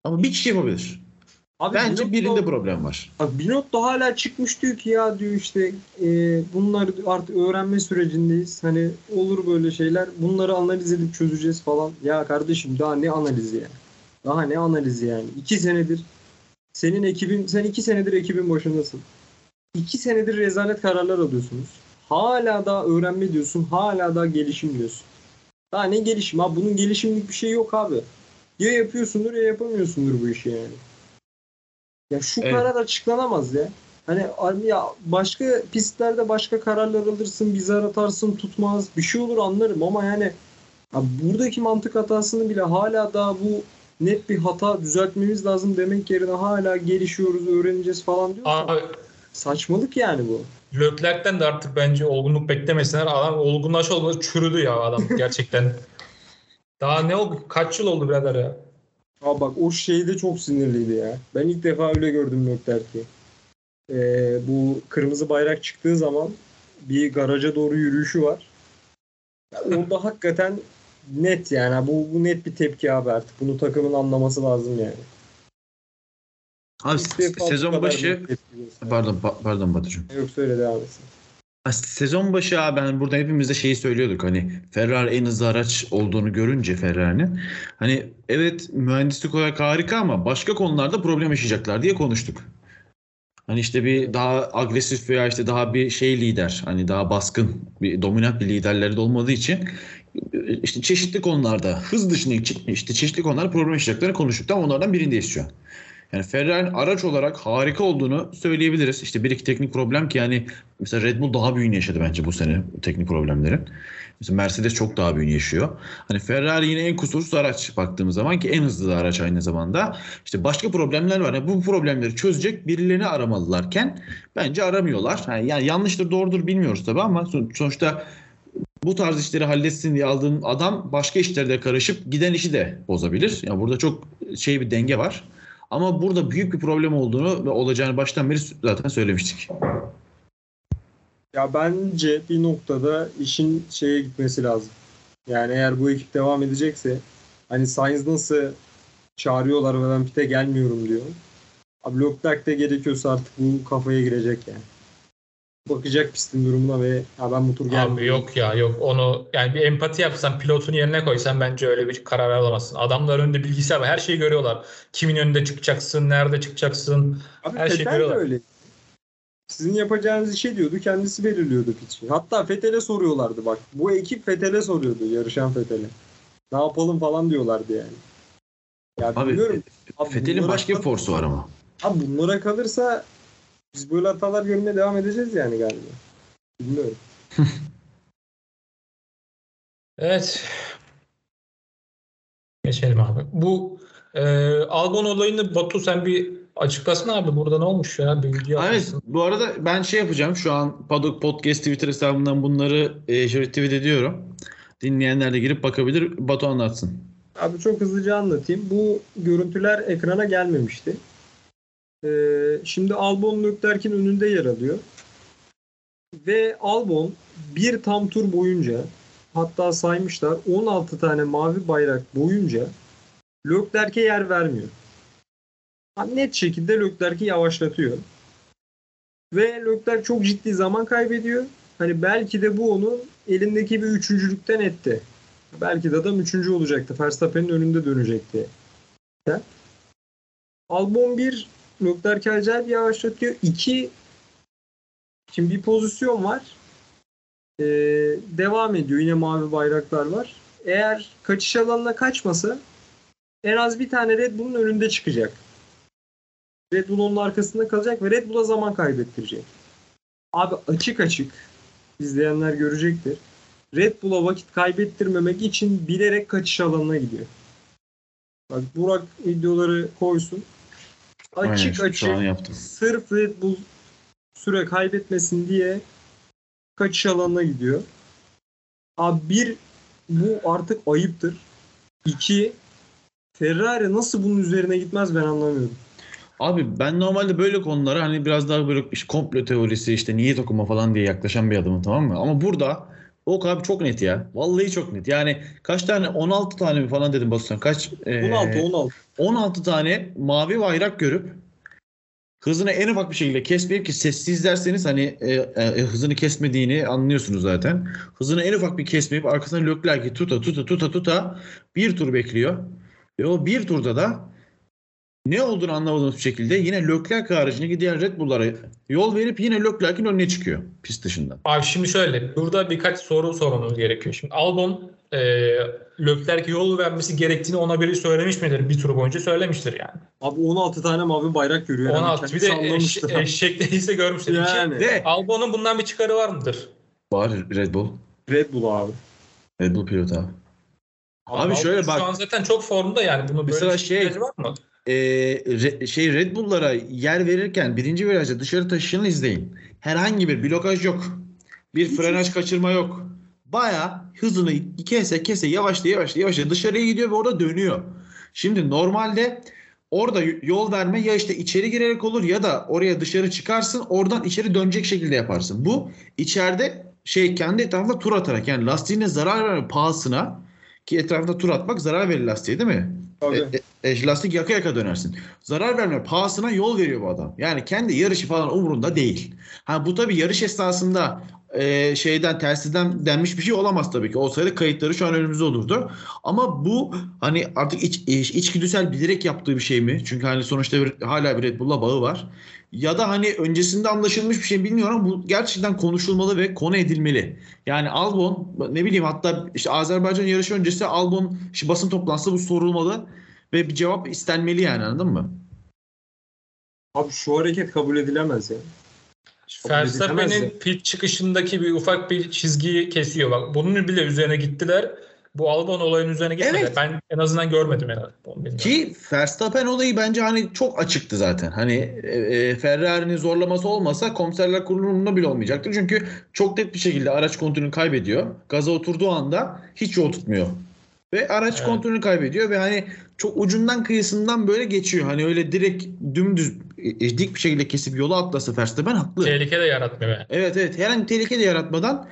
Ama bir kişi yapabilir. Abi Bence Binotto- birinde problem var. Bak Binotto hala çıkmış diyor ki ya diyor işte e, bunları artık öğrenme sürecindeyiz. Hani olur böyle şeyler. Bunları analiz edip çözeceğiz falan. Ya kardeşim daha ne analizi yani? Daha ne analizi yani? İki senedir senin ekibin, sen iki senedir ekibin başındasın. İki senedir rezalet kararlar alıyorsunuz. Hala daha öğrenme diyorsun. Hala daha gelişim diyorsun. Daha ne gelişim? Abi bunun gelişimlik bir şey yok abi. Ya yapıyorsundur ya yapamıyorsundur bu işi yani. Ya şu Evet. karar açıklanamaz ya. Hani ya başka pistlerde başka kararlar alırsın, bir zar atarsın tutmaz, bir şey olur anlarım ama yani abi buradaki mantık hatasını bile hala daha bu net bir hata düzeltmemiz lazım demek yerine hala gelişiyoruz, öğreneceğiz falan diyorsan Abi saçmalık yani bu. Leclerc'ten de artık bence olgunluk beklemesinler. Adam olgunlaş olmadı çürüdü ya adam gerçekten. Daha ne oldu? Kaç yıl oldu birader ya? Abi bak o şeyde çok sinirliydi ya. Ben ilk defa öyle gördüm Leclerc'i. Ee, bu kırmızı bayrak çıktığı zaman bir garaja doğru yürüyüşü var. Orada hakikaten net yani. Bu, bu net bir tepki abi artık. Bunu takımın anlaması lazım yani. Abi İlk sezon başı pardon pa- pardon Batucuğum. Yok söyle devam etsin. Sezon başı abi ben burada hepimiz de şeyi söylüyorduk hani Ferrari en hızlı araç olduğunu görünce Ferrari'nin hani evet mühendislik olarak harika ama başka konularda problem yaşayacaklar diye konuştuk. Hani işte bir daha agresif veya işte daha bir şey lider hani daha baskın bir dominant bir liderleri de olmadığı için işte çeşitli konularda hız dışında işte çeşitli konularda problem yaşayacaklarını konuştuk. Tam onlardan birindeyiz şu an. Yani Ferrari'nin araç olarak harika olduğunu söyleyebiliriz. İşte bir iki teknik problem ki yani mesela Red Bull daha büyüğünü yaşadı bence bu sene teknik problemlerin. Mesela Mercedes çok daha büyüğünü yaşıyor. Hani Ferrari yine en kusursuz araç baktığımız zaman ki en hızlı araç aynı zamanda. İşte başka problemler var. Yani bu problemleri çözecek birilerini aramalılarken bence aramıyorlar. Yani, yani yanlıştır doğrudur bilmiyoruz tabii ama son- sonuçta bu tarz işleri halletsin diye aldığın adam başka işlerde karışıp giden işi de bozabilir. Yani burada çok şey bir denge var. Ama burada büyük bir problem olduğunu ve olacağını baştan beri zaten söylemiştik. Ya bence bir noktada işin şeye gitmesi lazım. Yani eğer bu ekip devam edecekse hani Sainz nasıl çağırıyorlar ve ben pite gelmiyorum diyor. Abi Leclerc de gerekiyorsa artık bu kafaya girecek yani. Bakacak pistin durumuna ve ya ben bu tur Abi gelmiyorum. yok ya yok onu yani bir empati yapsan pilotun yerine koysan bence öyle bir karar alamazsın. Adamlar önünde bilgisayar var her şeyi görüyorlar. Kimin önünde çıkacaksın, nerede çıkacaksın. Abi her şeyi görüyorlar. öyle. Sizin yapacağınız işi diyordu kendisi belirliyordu pitch'i. Hatta Fethel'e soruyorlardı bak. Bu ekip Fethel'e soruyordu yarışan Fethel'e. Ne yapalım falan diyorlardı yani. Ya Abi. Abi bunlara başka bir forsu var ama. Abi bunlara kalırsa biz böyle hatalar görmeye devam edeceğiz yani galiba. Bilmiyorum. Evet. Geçelim abi. Bu e, Albon olayını Batu sen bir açıklasana abi. Burada ne olmuş ya? Bir video Evet bu arada ben şey yapacağım şu an Paddock Podcast Twitter hesabından bunları e, şöyle tweet ediyorum. Dinleyenler de girip bakabilir. Batu anlatsın. Abi çok hızlıca anlatayım. Bu görüntüler ekrana gelmemişti. Ee, şimdi Albon Leclerc'in önünde yer alıyor. Ve Albon bir tam tur boyunca hatta saymışlar 16 tane mavi bayrak boyunca Leclerc'e yer vermiyor. Net şekilde Leclerc'i yavaşlatıyor. Ve Leclerc çok ciddi zaman kaybediyor. Hani belki de bu onun elindeki bir üçüncülükten etti. Belki de adam üçüncü olacaktı. Verstappen'in önünde dönecekti. Albon 1 Leclerc acayip yavaşlatıyor. 2 Şimdi bir pozisyon var. Ee, devam ediyor. Yine mavi bayraklar var. Eğer kaçış alanına kaçmasa en az bir tane Red Bull'un önünde çıkacak. Red Bull onun arkasında kalacak ve Red Bull'a zaman kaybettirecek. Abi açık açık izleyenler görecektir. Red Bull'a vakit kaybettirmemek için bilerek kaçış alanına gidiyor. Bak Burak videoları koysun. Aynen, Açık şu- açık yaptım. sırf Red Bull süre kaybetmesin diye kaçış alanına gidiyor. Abi bir bu artık ayıptır. İki Ferrari nasıl bunun üzerine gitmez ben anlamıyorum. Abi ben normalde böyle konulara hani biraz daha böyle işte komplo teorisi işte niyet okuma falan diye yaklaşan bir adamım tamam mı? Ama burada o abi çok net ya. Vallahi çok net. Yani kaç tane 16 tane mi falan dedim Batuhan. Kaç? Ee, 16 16. 16 tane mavi bayrak görüp hızını en ufak bir şekilde kesmeyip ki sessiz izlerseniz hani e, e, hızını kesmediğini anlıyorsunuz zaten. Hızını en ufak bir kesmeyip arkasına Leclerc'i tuta tuta tuta tuta bir tur bekliyor. Ve o bir turda da ne olduğunu anlamadığımız bir şekilde yine Leclerc haricindeki diğer Red Bull'lara yol verip yine Leclerc'in önüne çıkıyor pist dışından. Abi şimdi şöyle burada birkaç soru sormamız gerekiyor. Şimdi Albon e, Leclerc'e yol vermesi gerektiğini ona biri söylemiş midir? Bir tur boyunca söylemiştir yani. Abi 16 tane mavi bayrak görüyor. Yani 16 bir kendisi de eş, anlamıştır. eşek değilse görmüştür. Yani. Ve Albon'un bundan bir çıkarı var mıdır? var Red Bull. Red Bull abi. Red Bull pilot abi. Abi Albon şöyle Şu bak. an zaten çok formda yani. Bunu böyle Mesela bir şey- ihtiyacı var mı? E, re- şey Red Bull'lara yer verirken birinci virajda dışarı taşışını izleyin. Herhangi bir blokaj yok. Bir frenaj kaçırma yok. Baya hızını kese kese yavaşla yavaşla yavaşla dışarıya gidiyor ve orada dönüyor. Şimdi normalde orada yol verme ya işte içeri girerek olur ya da oraya dışarı çıkarsın oradan içeri dönecek şekilde yaparsın. Bu içeride şey kendi etrafında tur atarak yani lastiğine zarar verme pahasına ki etrafında tur atmak zarar verir lastiğe değil mi? Tabii. E, e, lastik yaka yaka dönersin. Zarar verme pahasına yol veriyor bu adam. Yani kendi yarışı falan umurunda değil. Ha bu tabii yarış esnasında e, şeyden telsizden denmiş bir şey olamaz tabii ki. Olsaydı kayıtları şu an önümüzde olurdu. Ama bu hani artık iç, iç, içgüdüsel bilerek yaptığı bir şey mi? Çünkü hani sonuçta bir, hala bir Red Bull'la bağı var. Ya da hani öncesinde anlaşılmış bir şey bilmiyorum ama bu gerçekten konuşulmalı ve konu edilmeli. Yani Albon ne bileyim hatta işte Azerbaycan yarışı öncesi Albon işte basın toplantısı bu sorulmalı ve bir cevap istenmeli yani anladın mı? Abi şu hareket kabul edilemez ya. Verstappen'in pit çıkışındaki bir ufak bir çizgiyi kesiyor. Bak bunun bile üzerine gittiler. Bu Albon olayın üzerine gitmediler. Evet. Ben en azından görmedim bilmiyorum. Ki Verstappen olayı bence hani çok açıktı zaten. Hani e, e, Ferrari'nin zorlaması olmasa komiserler kurulunda bile olmayacaktır. Çünkü çok net bir şekilde araç kontrolünü kaybediyor. Gaza oturduğu anda hiç yol tutmuyor. Ve araç Evet. kontrolünü kaybediyor ve hani çok ucundan kıyısından böyle geçiyor. Hani öyle direkt dümdüz e, dik bir şekilde kesip yola atlasa Verstappen haklı. Tehlike de yaratmıyor. Evet evet herhangi tehlike de yaratmadan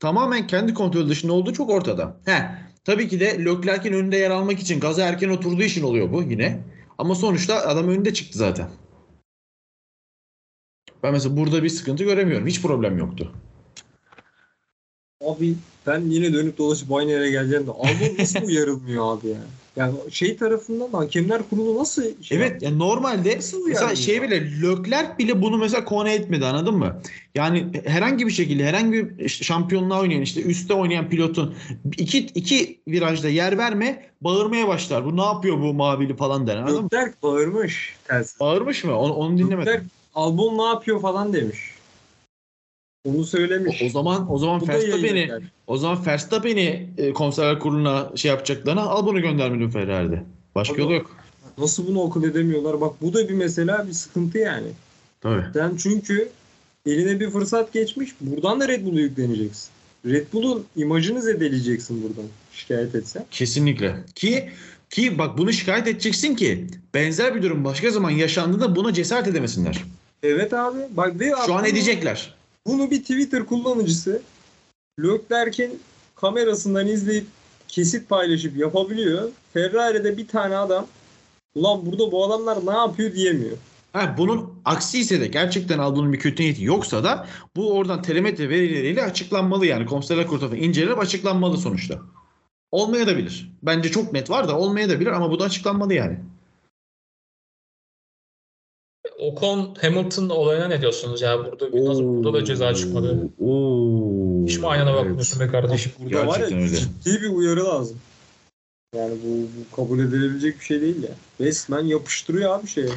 tamamen kendi kontrol dışında olduğu çok ortada. He, tabii ki de Leclerc'in önünde yer almak için gaza erken oturduğu için oluyor bu yine. Ama sonuçta adam önünde çıktı zaten. Ben mesela burada bir sıkıntı göremiyorum. Hiç problem yoktu. Abi ben yine dönüp dolaşıp aynı yere geleceğim de Albon nasıl uyarılmıyor abi ya? Yani şey tarafından hakemler kurulu nasıl şey Evet yani normalde Nasıl mesela şey ya? bile Leclerc bile bunu mesela konu etmedi anladın mı? Yani herhangi bir şekilde herhangi bir şampiyonluğa oynayan işte üstte oynayan pilotun iki, iki virajda yer verme bağırmaya başlar. Bu ne yapıyor bu mavili falan der anladın mı? Leclerc bağırmış telsiz. Bağırmış mı? Onu, onu dinlemedim. Leclerc Albon ne yapıyor falan demiş. Onu söylemiş. O, o zaman o zaman Verstappen'i o zaman Verstappen'i e, komiserler kuruluna şey yapacaklarına al bunu göndermedin Ferrari'de. Başka Abi- yolu yok. Nasıl bunu akıl edemiyorlar? Bak bu da bir mesela bir sıkıntı yani. Tabii. Sen çünkü eline bir fırsat geçmiş. Buradan da Red Bull'u yükleneceksin. Red Bull'un imajını zedeleyeceksin buradan şikayet etsen. Kesinlikle. Ki ki bak bunu şikayet edeceksin ki benzer bir durum başka zaman yaşandığında buna cesaret edemesinler. Evet abi. Bak ve Şu an edecekler. Bunu bir Twitter kullanıcısı Leclerc'in kamerasından izleyip kesit paylaşıp yapabiliyor. Ferrari'de bir tane adam ulan burada bu adamlar ne yapıyor diyemiyor. Ha, bunun aksi ise de gerçekten Albon'un bir kötü niyeti yoksa da bu oradan telemetre verileriyle açıklanmalı yani komiserler kurulu tarafından incelenip açıklanmalı sonuçta. Olmaya da bilir. Bence çok net var da olmaya da bilir ama bu da açıklanmalı yani. Ocon Hamilton olayına ne diyorsunuz ya? Burada bir, nasıl, burada da ceza çıkmadı. Oo. Hiç mi aynana bakmıyorsun be kardeşim? Burada var ya Gerçekten öyle. ciddi bir uyarı lazım. Yani bu, bu kabul edilebilecek bir şey değil ya. Resmen yapıştırıyor abi şeye.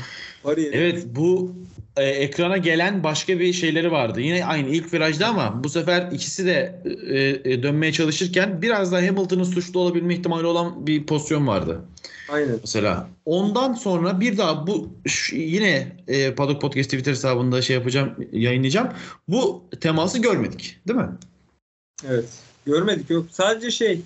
Bariyeri. Evet bu e, ekrana gelen başka bir şeyleri vardı. Yine aynı ilk virajda ama bu sefer ikisi de e, e, dönmeye çalışırken biraz daha Hamilton'ın suçlu olabilme ihtimali olan bir pozisyon vardı. Aynen. Mesela ondan sonra bir daha bu şu- yine e, Paddock Podcast Twitter hesabında şey yapacağım, yayınlayacağım. Bu teması görmedik, değil mi? Evet. Görmedik yok. Sadece şey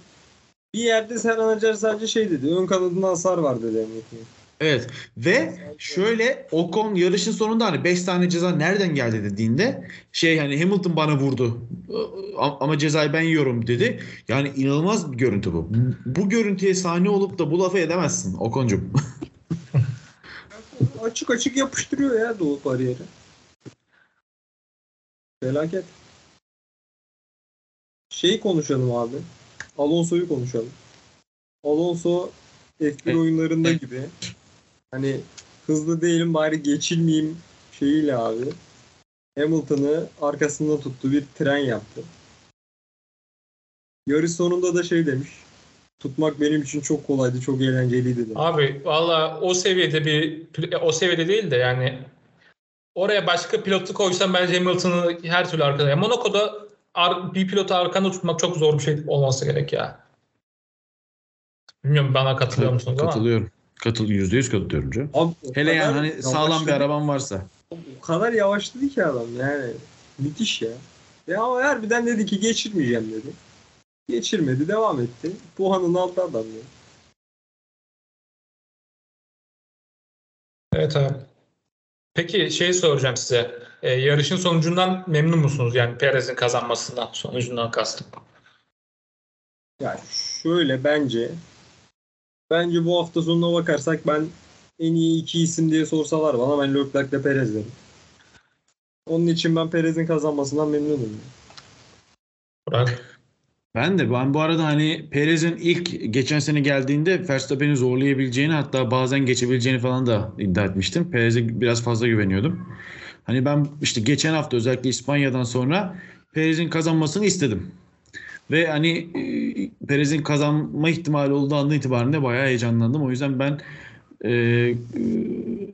bir yerde Serhan Acar sadece şey dedi. Ön kanadında hasar var dedi. emniyetine. Evet ve şöyle Ocon yarışın sonunda hani 5 tane ceza nereden geldi dediğinde şey hani Hamilton bana vurdu A- ama cezayı ben yiyorum dedi. Yani inanılmaz bir görüntü bu. Bu görüntüye sahne olup da bu lafı edemezsin Ocon'cum. Açık açık yapıştırıyor ya Doğu bariyeri. Felaket. Şeyi konuşalım abi. Alonso'yu konuşalım. Alonso F1 Evet. oyunlarında gibi hani hızlı değilim bari geçilmeyeyim şeyiyle abi Hamilton'ı arkasında tuttu bir tren yaptı. Yarış sonunda da şey demiş. Tutmak benim için çok kolaydı, çok eğlenceliydi demiş. Abi valla o seviyede bir o seviyede değil de yani oraya başka pilotu koysan bence Hamilton'ı her türlü arkada. Yani Monaco'da ar- bir pilotu arkanda tutmak çok zor bir şey olması gerek ya. Bilmiyorum bana katılıyor musunuz ama. Katılıyorum. Katıl %100 katılıyorum canım. Abi, Hele yani hani sağlam bir araban varsa. O kadar yavaşladı ki adam yani. Müthiş ya. Ya ama harbiden dedi ki geçirmeyeceğim dedi. Geçirmedi devam etti. Puanını aldı adam ya. Evet abi. Peki şey soracağım size. Ee, yarışın sonucundan memnun musunuz? Yani Perez'in kazanmasından, sonucundan kastım. Ya şöyle bence bence bu hafta sonuna bakarsak ben en iyi iki isim diye sorsalar bana ben Leclerc'le Perez derim. Onun için ben Perez'in kazanmasından memnunum. Burak. Ben de ben bu arada hani Perez'in ilk geçen sene geldiğinde Verstappen'i zorlayabileceğini hatta bazen geçebileceğini falan da iddia etmiştim. Perez'e biraz fazla güveniyordum. Hani ben işte geçen hafta özellikle İspanya'dan sonra Perez'in kazanmasını istedim. Ve hani e, Perez'in kazanma ihtimali olduğu andan itibaren de bayağı heyecanlandım. O yüzden ben e, e,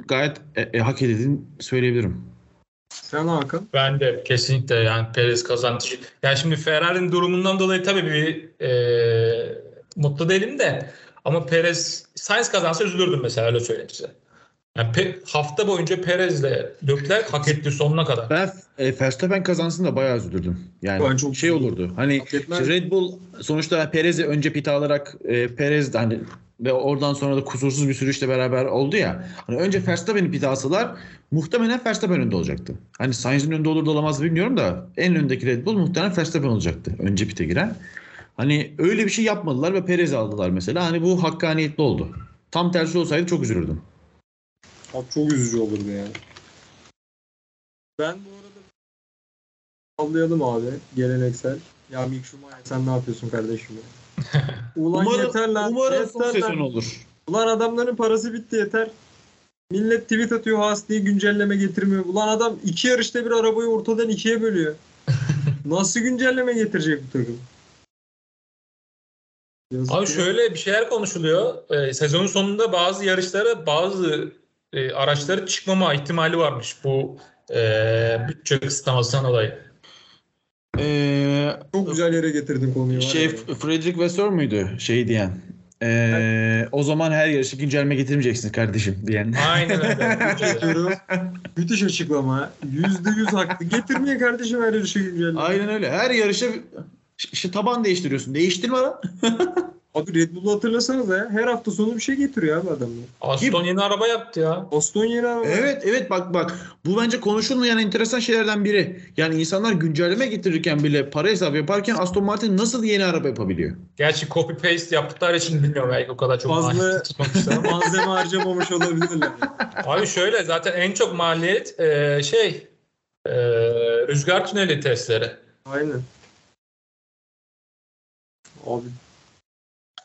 gayet e, e, hak edildiğini söyleyebilirim. Sen Hakan? Ben de kesinlikle yani Perez kazandı. Yani şimdi Ferrari'nin durumundan dolayı tabii bir e, mutlu değilim de ama Perez Sainz kazansa üzülürdüm mesela öyle söyleyeyim size. Yani Pe- hafta boyunca Perez'le Leclerc hak etti sonuna kadar. Ben e, Verstappen kazansın da bayağı üzülürdüm. Yani Ben çok şey olurdu. Hani işte Red Bull sonuçta Perez'i önce pit alarak e, Perez hani ve oradan sonra da kusursuz bir sürüşle beraber oldu ya. Hani önce Verstappen'i pit alsalar muhtemelen Verstappen önde olacaktı. Hani Sainz'in önde olur da olamaz bilmiyorum da en öndeki Red Bull muhtemelen Verstappen olacaktı. Önce pite giren. Hani öyle bir şey yapmadılar ve Perez aldılar mesela. Hani bu hakkaniyetli oldu. Tam tersi olsaydı çok üzülürdüm. Abi çok üzücü olurdu yani. Ben bu arada sallayalım abi geleneksel. Ya Mick Schumacher sen ne yapıyorsun kardeşim ya? Ulan Umarım, yeter lan. umarım son yeter lan. sezon olur. Ulan adamların parası bitti yeter. Millet tweet atıyor Haas diye güncelleme getirmiyor. Ulan adam iki yarışta bir arabayı ortadan ikiye bölüyor. Nasıl güncelleme getirecek bu takım? Yazık Abi ya. şöyle bir şeyler konuşuluyor. Ee, sezonun sonunda bazı yarışlara bazı e, araçları çıkmama ihtimali varmış bu e, bütçe kısıtlamasından dolayı. Ee, Çok güzel yere getirdin konuyu. var Şey. Frederick Vasseur muydu şey diyen? Ee, o zaman her yarışı güncelleme getirmeyeceksin kardeşim diyen. Aynen öyle. Müthiş açıklama. Yüzde yüz haklı. Getirmeyin kardeşim her yarışı güncelleme. Aynen öyle. Her yarışa işte taban değiştiriyorsun. Değiştirme lan. Abi Red Bull'u hatırlasanıza ya. Her hafta sonu bir şey getiriyor abi adamlar. Aston yeni araba yaptı ya. Aston yeni araba. Evet evet bak bak. Bu bence konuşulmayan enteresan şeylerden biri. Yani insanlar güncelleme getirirken bile para hesabı yaparken Aston Martin nasıl yeni araba yapabiliyor? Gerçi copy paste yaptıkları için bilmiyorum belki o kadar çok Fazla-. Malzeme harcamamış olabilirler. Abi şöyle zaten en çok maliyet e, şey e, rüzgar tüneli testleri. Aynen. Abi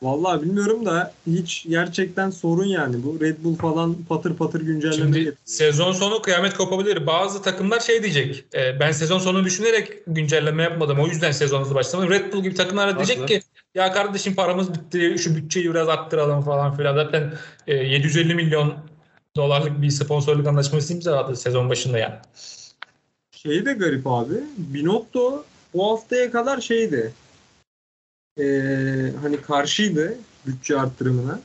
Vallahi bilmiyorum da hiç gerçekten sorun yani bu. Red Bull falan patır patır güncelleme Şimdi getiriyor. sezon sonu kıyamet kopabilir. Bazı takımlar şey diyecek. e, ben sezon sonu düşünerek güncelleme yapmadım. O yüzden sezon hızlı başlamadım. Red Bull gibi takımlar da diyecek ki ya kardeşim paramız bitti. Şu bütçeyi biraz arttıralım falan filan. Zaten e, 750 milyon dolarlık bir sponsorluk anlaşması imzaladı sezon başında yani. Şey de garip abi. Binotto bu haftaya kadar şeydi. Ee, hani karşıydı bütçe arttırımına.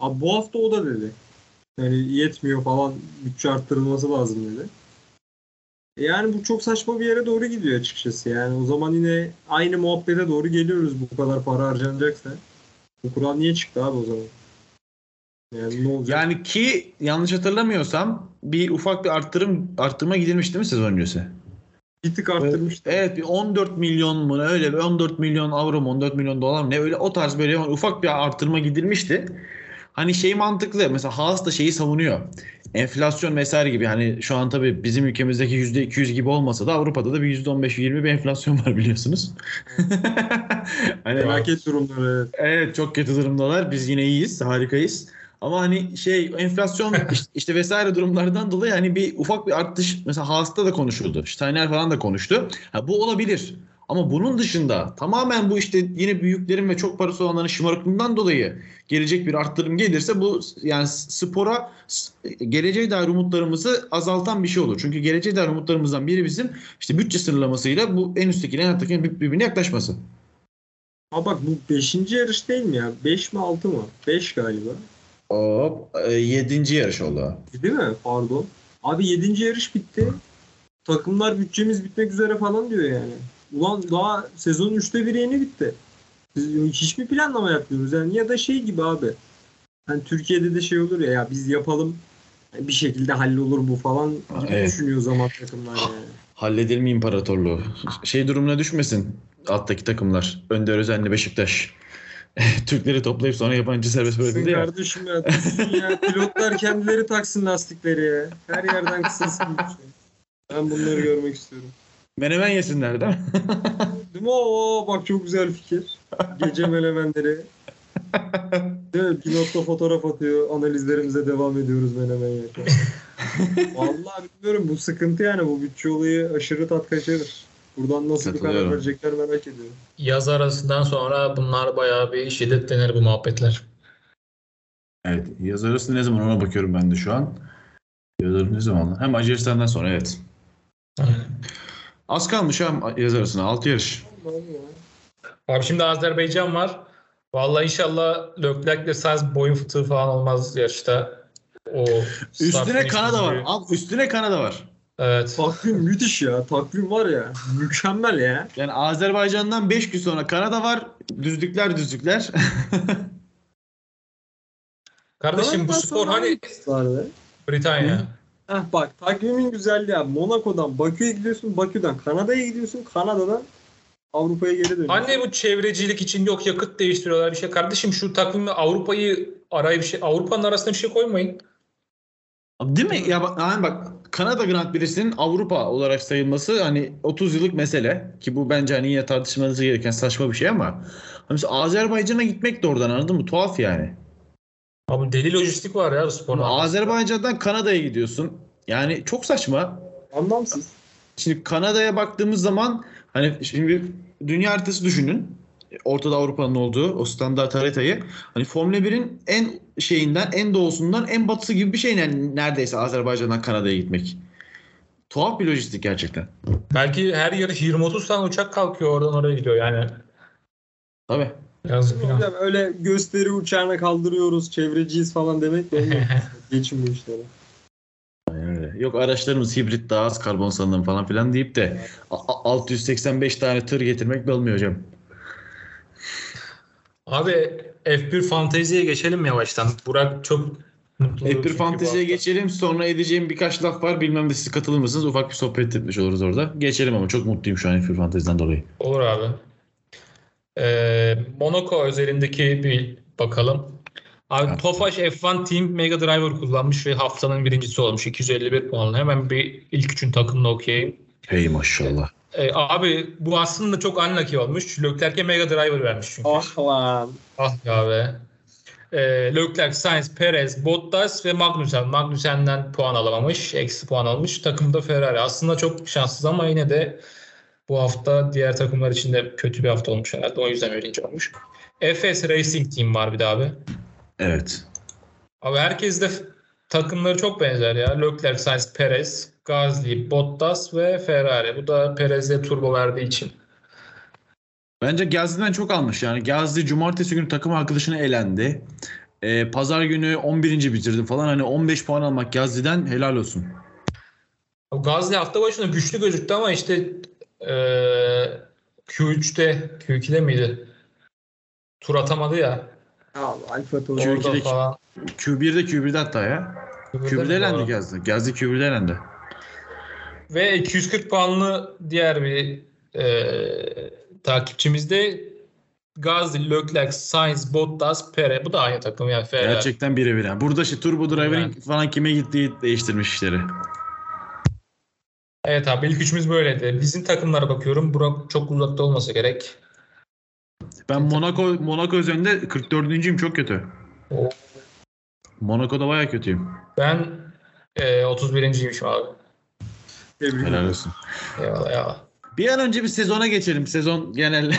Abi bu hafta o da dedi. Yani yetmiyor falan bütçe arttırılması lazım dedi. E Yani bu çok saçma bir yere doğru gidiyor açıkçası. Yani o zaman yine aynı muhabbete doğru geliyoruz bu kadar para harcanacaksa. Bu kural niye çıktı abi o zaman? Yani ne olacak? Yani ki yanlış hatırlamıyorsam bir ufak bir arttırım arttırma gidilmiş değil mi sezon öncesi? Bir tık arttırmıştı. Evet bir 14 milyon mu öyle bir 14 milyon avro mu 14 milyon dolar mı ne öyle o tarz böyle ufak bir arttırma gidilmişti. Hani şey mantıklı mesela Haas da şeyi savunuyor. Enflasyon vesaire gibi hani şu an tabii bizim ülkemizdeki %200 gibi olmasa da Avrupa'da da bir %15-20 bir enflasyon var biliyorsunuz. hani Felaket durumları. evet. Evet çok kötü durumdalar. Biz yine iyiyiz, harikayız. Ama hani şey enflasyon işte, işte vesaire durumlardan dolayı hani bir ufak bir artış mesela Haas'ta da konuşuldu. Steiner falan da konuştu. Ha, bu olabilir. Ama bunun dışında tamamen bu işte yine büyüklerin ve çok parası olanların şımarıklığından dolayı gelecek bir arttırım gelirse bu yani spora geleceğe dair umutlarımızı azaltan bir şey olur. Çünkü geleceğe dair umutlarımızdan biri bizim işte bütçe sınırlamasıyla bu en üstteki en alttakinin bir- birbirine yaklaşması. Ha bak bu 5. yarış değil mi ya? 5 mi 6 mı? 5 galiba. Hop, e, yedinci yarış oldu. Değil mi? Pardon. Abi 7. yarış bitti. Takımlar bütçemiz bitmek üzere falan diyor yani. Ulan daha sezonun 3'te biri yeni bitti. Biz hiç mi planlama yapmıyoruz? Yani ya da şey gibi abi. Hani Türkiye'de de şey olur ya, ya biz yapalım bir şekilde hallolur bu falan gibi Evet. düşünüyor zaman takımlar yani. Halledelim imparatorluğu. Şey durumuna düşmesin alttaki takımlar. Önder Özenli Beşiktaş. Türkleri toplayıp sonra yabancı serbest bırakıldı ya. kardeşim ya. ya. Pilotlar kendileri taksın lastikleri ya. Her yerden kısılsın. lütfen. Ben bunları görmek istiyorum. Menemen yesinler değil mi? Değil mi? Oo, bak çok güzel fikir. Gece melemenleri. Değil? Pilotla fotoğraf atıyor. Analizlerimize devam ediyoruz menemen yerken. Vallahi bilmiyorum. Bu sıkıntı yani. Bu bütçe olayı aşırı tat kaçırır. Buradan nasıl bir karar verecekler merak ediyorum. Yaz arasından sonra bunlar bayağı bir şiddetlenir bu muhabbetler. Evet. Yaz arası ne zaman ona bakıyorum ben de şu an. Yaz arası ne zaman? Hem Macaristan'dan sonra evet. Aynen. Az kalmış ha yaz arasına. 6 yarış. Abi şimdi Azerbaycan var. Vallahi inşallah Leclerc'le Sainz boyun fıtığı falan olmaz yarışta. O Üstüne Kanada var. Al, üstüne Kanada var. Evet. Takvim müthiş ya. Takvim var ya. Mükemmel ya. Yani Azerbaycan'dan 5 gün sonra Kanada var. Düzlükler düzlükler. Kardeşim bu spor hani? Britanya. Heh bak takvimin güzelliği abi. Monaco'dan Bakü'ye gidiyorsun. Bakü'den Kanada'ya gidiyorsun. Kanada'dan Avrupa'ya geri dönüyorsun. Anne bu çevrecilik için yok yakıt değiştiriyorlar bir şey. Kardeşim şu takvimle Avrupa'yı araya bir şey Avrupa'nın arasına bir şey koymayın. Değil mi? Ya bak, yani bak Kanada Grand Prix'sinin Avrupa olarak sayılması hani 30 yıllık mesele ki bu bence hani yine tartışılması gereken saçma bir şey ama hani mesela Azerbaycan'a gitmek de oradan anladın mı? Tuhaf yani. Abi deli lojistik var ya sporun. Azerbaycan'dan Kanada'ya gidiyorsun. Yani çok saçma. Anlamsız. Şimdi Kanada'ya baktığımız zaman hani şimdi dünya haritası düşünün. Ortada Avrupa'nın olduğu o standart haritayı. Hani Formula 1'in en şeyinden, en doğusundan en batısı gibi bir şey yani neredeyse Azerbaycan'dan Kanada'ya gitmek. Tuhaf bir lojistik gerçekten. Belki her yarış 20-30 tane uçak kalkıyor oradan oraya gidiyor yani. Tabii. Yazık. Hocam öyle gösteri uçağına kaldırıyoruz, çevreciyiz falan demek de. Geçin bu işlere. Öyle. Yok araçlarımız hibrit daha az karbon salınım falan filan deyip de a- a- 685 tane tır getirmek de olmuyor hocam. Abi F1 fanteziye geçelim yavaştan. Burak çok mutlu. F1 çünkü bu Fantezi'ye geçelim. Sonra edeceğim birkaç laf var. Bilmem de siz katılır mısınız? Ufak bir sohbet etmiş oluruz orada. Geçelim ama çok mutluyum şu an F1 Fantezi'den dolayı. Olur abi. Ee, Monaco özelindeki bir bakalım. Abi Evet. Tofaş F1 Team Mega Driver kullanmış ve haftanın birincisi olmuş. 251 puanla. Hemen bir ilk üçün takımını okuyayım. Hey maşallah. E, abi bu aslında çok unlucky olmuş. Leclerc'e Mega Driver vermiş çünkü. Ah lan. Ah ya be. E, Leclerc, Sainz, Perez, Bottas ve Magnussen. Magnussen'den puan alamamış. Eksi puan almış. Takımda Ferrari. Aslında çok şanssız ama yine de bu hafta diğer takımlar için de kötü bir hafta olmuş herhalde. O yüzden birinci olmuş. FS Racing Team var bir de abi. Evet. Abi herkes de takımları çok benzer ya. Leclerc, Sainz, Perez, Gasly, Bottas ve Ferrari. Bu da Perez'e turbo verdiği için. Bence Gazi'den çok almış yani. Gazi cumartesi günü takım arkadaşına elendi. Ee, Pazar günü 11. bitirdi falan. Hani 15 puan almak Gazi'den helal olsun. O Gasly hafta başında güçlü gözüktü ama işte eee Q3'te, Q2'de miydi? Tur atamadı ya. Abi Alfa Tauri. Q2'de Orada falan. Q1'de Q1'de hatta ya. Q1'de mi? elendi. Gazi. Gazi Q1'de elendi. Ve 240 puanlı diğer bir eee takipçimiz de Gasly, Leclerc, Sainz, Bottas, Perez. Bu da aynı takım yani Ferrari. Gerçekten birebir. Yani. Burada işte Turbo Driver'ın Yani. falan kime gittiği değiştirmiş işleri. Evet abi ilk üçümüz böyleydi. Bizim takımlara bakıyorum. Burak çok uzakta olmasa gerek. Ben Monaco Monaco üzerinde 44'üncüyüm çok kötü. O- Monaco'da baya kötüyüm. Ben eee 31.ymişim abi. Tebrik Helal olsun. Eyvallah ya. Bir an önce bir sezona geçelim. Sezon genel.